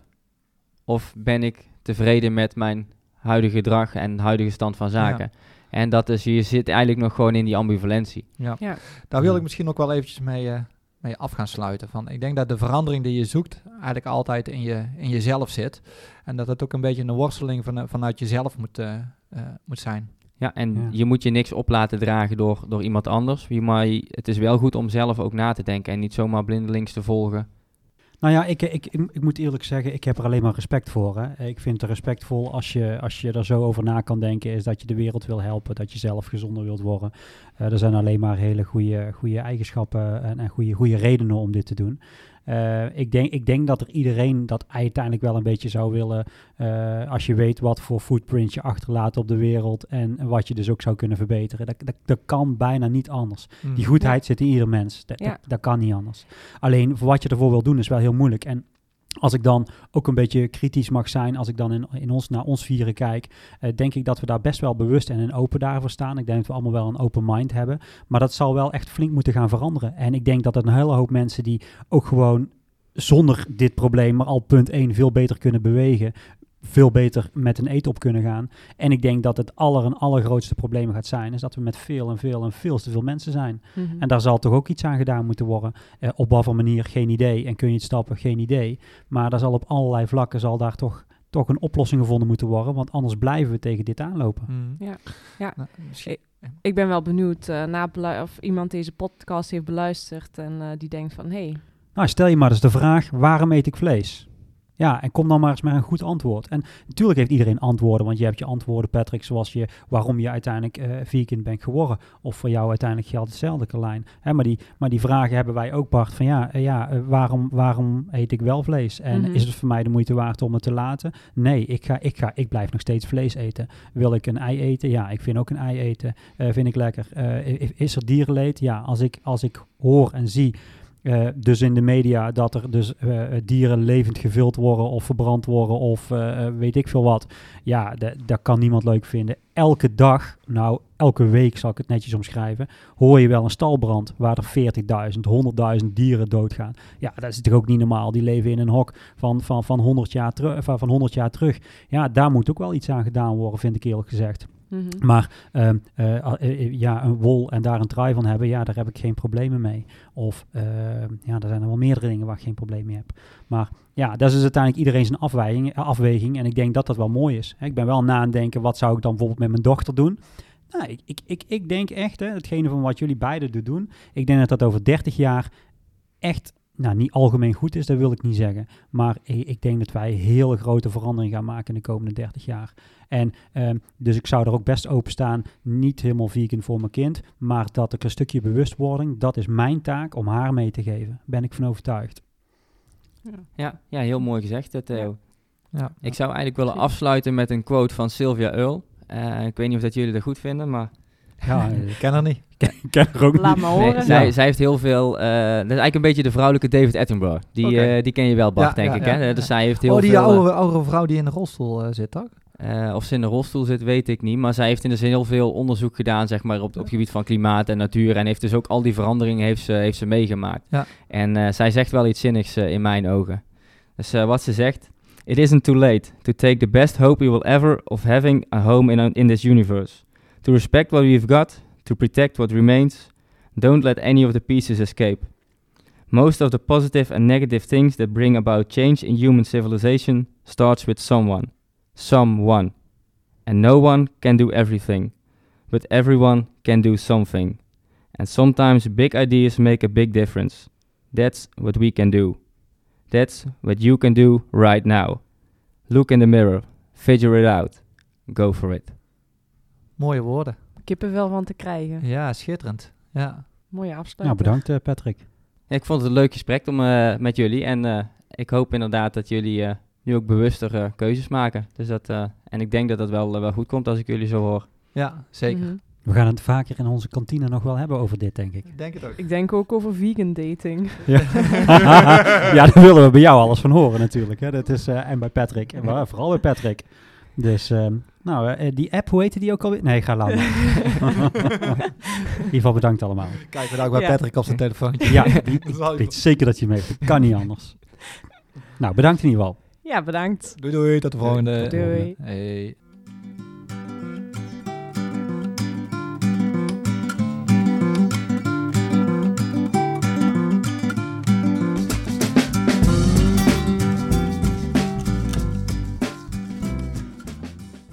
Of ben ik tevreden met mijn huidige gedrag en huidige stand van zaken? En dat is, je zit eigenlijk nog gewoon in die ambivalentie. Ja. Ja. Daar wil ik misschien ook wel eventjes mee, eh, mee af gaan sluiten. Van, ik denk dat de verandering die je zoekt eigenlijk altijd in, je, in jezelf zit. En dat het ook een beetje een worsteling van, vanuit jezelf moet, eh, eh, moet zijn. Ja, en Ja. je moet je niks op laten dragen door, door iemand anders. Maar het is wel goed om zelf ook na te denken en niet zomaar blindelings te volgen. Nou ja, ik, ik, ik, ik moet eerlijk zeggen, ik heb er alleen maar respect voor. Hè. Ik vind het respectvol als je, als je er zo over na kan denken, is dat je de wereld wil helpen, dat je zelf gezonder wilt worden. Eh, er zijn alleen maar hele goede, goede eigenschappen en, en goede, goede redenen om dit te doen. Eh, ik, denk, ik denk dat er iedereen dat uiteindelijk wel een beetje zou willen, eh, als je weet wat voor footprint je achterlaat op de wereld en wat je dus ook zou kunnen verbeteren. Dat, dat, dat kan bijna niet anders. Die goedheid zit in ieder mens. Dat, Ja. dat, dat kan niet anders. Alleen voor wat je ervoor wil doen is wel heel moeilijk. En als ik dan ook een beetje kritisch mag zijn, als ik dan in, in ons, naar ons vieren kijk, eh, denk ik dat we daar best wel bewust en in open daarvoor staan. Ik denk dat we allemaal wel een open mind hebben. Maar dat zal wel echt flink moeten gaan veranderen. En ik denk dat er een hele hoop mensen die ook gewoon zonder dit probleem, maar al punt 1 veel beter kunnen bewegen, veel beter met een eet op kunnen gaan. En ik denk dat het aller en allergrootste probleem gaat zijn, is dat we met veel en veel en veel te veel mensen zijn. Mhm. En daar zal toch ook iets aan gedaan moeten worden. Eh, op wat voor manier, geen idee. En kun je het stappen, geen idee. Maar daar zal op allerlei vlakken zal daar toch, toch een oplossing gevonden moeten worden. Want anders blijven we tegen dit aanlopen. Mm. Ja. Ja. Nou, misschien- Ik ben wel benieuwd eh, na of iemand deze podcast heeft beluisterd en eh, die denkt van, hé, hey, Nou, stel je maar eens de vraag, waarom eet ik vlees? Ja, en kom dan maar eens met een goed antwoord. En natuurlijk heeft iedereen antwoorden, want je hebt je antwoorden, Patrick, zoals je waarom je uiteindelijk uh, vegan bent geworden. Of voor jou uiteindelijk geldt hetzelfde, Carlijn. Hè, maar, die, maar die vragen hebben wij ook, Bart, van ja, uh, ja uh, waarom, waarom eet ik wel vlees? En Mhm. is het voor mij de moeite waard om het te laten? Nee, ik, ga, ik, ga, ik blijf nog steeds vlees eten. Wil ik een ei eten? Ja, ik vind ook een ei eten. eh, vind ik lekker. Eh, is er dierenleed? Ja, als ik, als ik hoor en zie eh, dus in de media dat er dus eh, dieren levend gevild worden of verbrand worden of eh, eh, weet ik veel wat. Ja, da- dat kan niemand leuk vinden. Elke dag, nou elke week zal ik het netjes omschrijven, hoor je wel een stalbrand waar er 40.000, 100.000 dieren doodgaan. Ja, dat is toch ook niet normaal. Die leven in een hok van, van, van, 100 jaar teru- van, van 100 jaar terug. Ja, daar moet ook wel iets aan gedaan worden, vind ik eerlijk gezegd. Mhm. Maar ehm, eh, eh, eh, ja, een wol en daar een trui van hebben, ja, daar heb ik geen problemen mee. Of ehm, ja, er zijn er wel meerdere dingen waar ik geen probleem mee heb. Maar ja, dat is dus uiteindelijk iedereen zijn afweging, afweging. En ik denk dat dat wel mooi is. Ik ben wel na aan het denken, wat zou ik dan bijvoorbeeld met mijn dochter doen? Nou, ik, ik, ik, denk echt, hè, hetgene van wat jullie beiden doen, ik denk dat dat over 30 jaar echt, nou niet algemeen goed is, dat wil ik niet zeggen. Maar ik, ik denk dat wij hele grote verandering gaan maken in de komende 30 jaar. En ehm, dus ik zou er ook best openstaan, niet helemaal vegan voor mijn kind, maar dat ik een stukje bewustwording, dat is mijn taak om haar mee te geven. Ben ik van overtuigd. Ja, ja heel mooi gezegd, eh, Theo. Ja. Ik zou eigenlijk willen afsluiten met een quote van Sylvia Earle. Eh, ik weet niet of dat jullie dat goed vinden, maar Ja, [laughs] Ik ken haar niet. ik ken er ook Laat niet. nee, horen. zij, Ja. zij heeft heel veel... eh, dat is eigenlijk een beetje de vrouwelijke David Attenborough. Die, eh, die ken je wel, Bart, Ja, denk ja, ik. ja, hè? ja. Dus zij heeft heel Oh, die veel... eh, oude, oude vrouw die in de rolstoel zit, toch? eh, of ze in de rolstoel zit, weet ik niet. Maar zij heeft in dus heel veel onderzoek gedaan, zeg maar, op, op het gebied van klimaat en natuur. En heeft dus ook al die veranderingen heeft ze, heeft ze meegemaakt. Ja. En eh, zij zegt wel iets zinnigs in mijn ogen. Dus eh, wat ze zegt... It isn't too late to take the best hope we will ever of having a home in, in this universe. To respect what we've got, to protect what remains. Don't let any of the pieces escape. Most of the positive and negative things that bring about change in human civilization starts with someone. Someone. And no one can do everything, but everyone can do something. And sometimes big ideas make a big difference. That's what we can do. That's what you can do right now. Look in the mirror, figure it out, go for it. Mooie woorden. Kippenvel van te krijgen. Ja, schitterend. Ja. Mooie Nou, afsluiting. bedankt eh, Patrick. Ja, ik vond het een leuk gesprek om, eh, met jullie en eh, ik hoop inderdaad dat jullie eh, nu ook bewuster eh, keuzes maken. Dus dat, eh, en ik denk dat dat wel, wel goed komt als ik jullie zo hoor. ja, zeker. Mhm. We gaan het vaker in onze kantine nog wel hebben over dit, denk ik. Ik denk het ook. Ik denk ook over vegan dating. [laughs] Ja, [laughs] ja daar willen we bij jou alles van horen natuurlijk. Hè. Dat is, eh, en bij Patrick. En vooral bij Patrick. Dus, ehm, nou, eh, die app, hoe heette die ook alweer? Nee, ga laat maar. [laughs] In ieder geval bedankt allemaal. Kijk, bedankt bij Ja. Patrick op zijn telefoontje. Ja, [laughs] die- ik weet zeker dat je heeft. Dat kan niet anders. Nou, bedankt in ieder geval. Ja, bedankt. Doei doei, tot de volgende. Doei. Hey.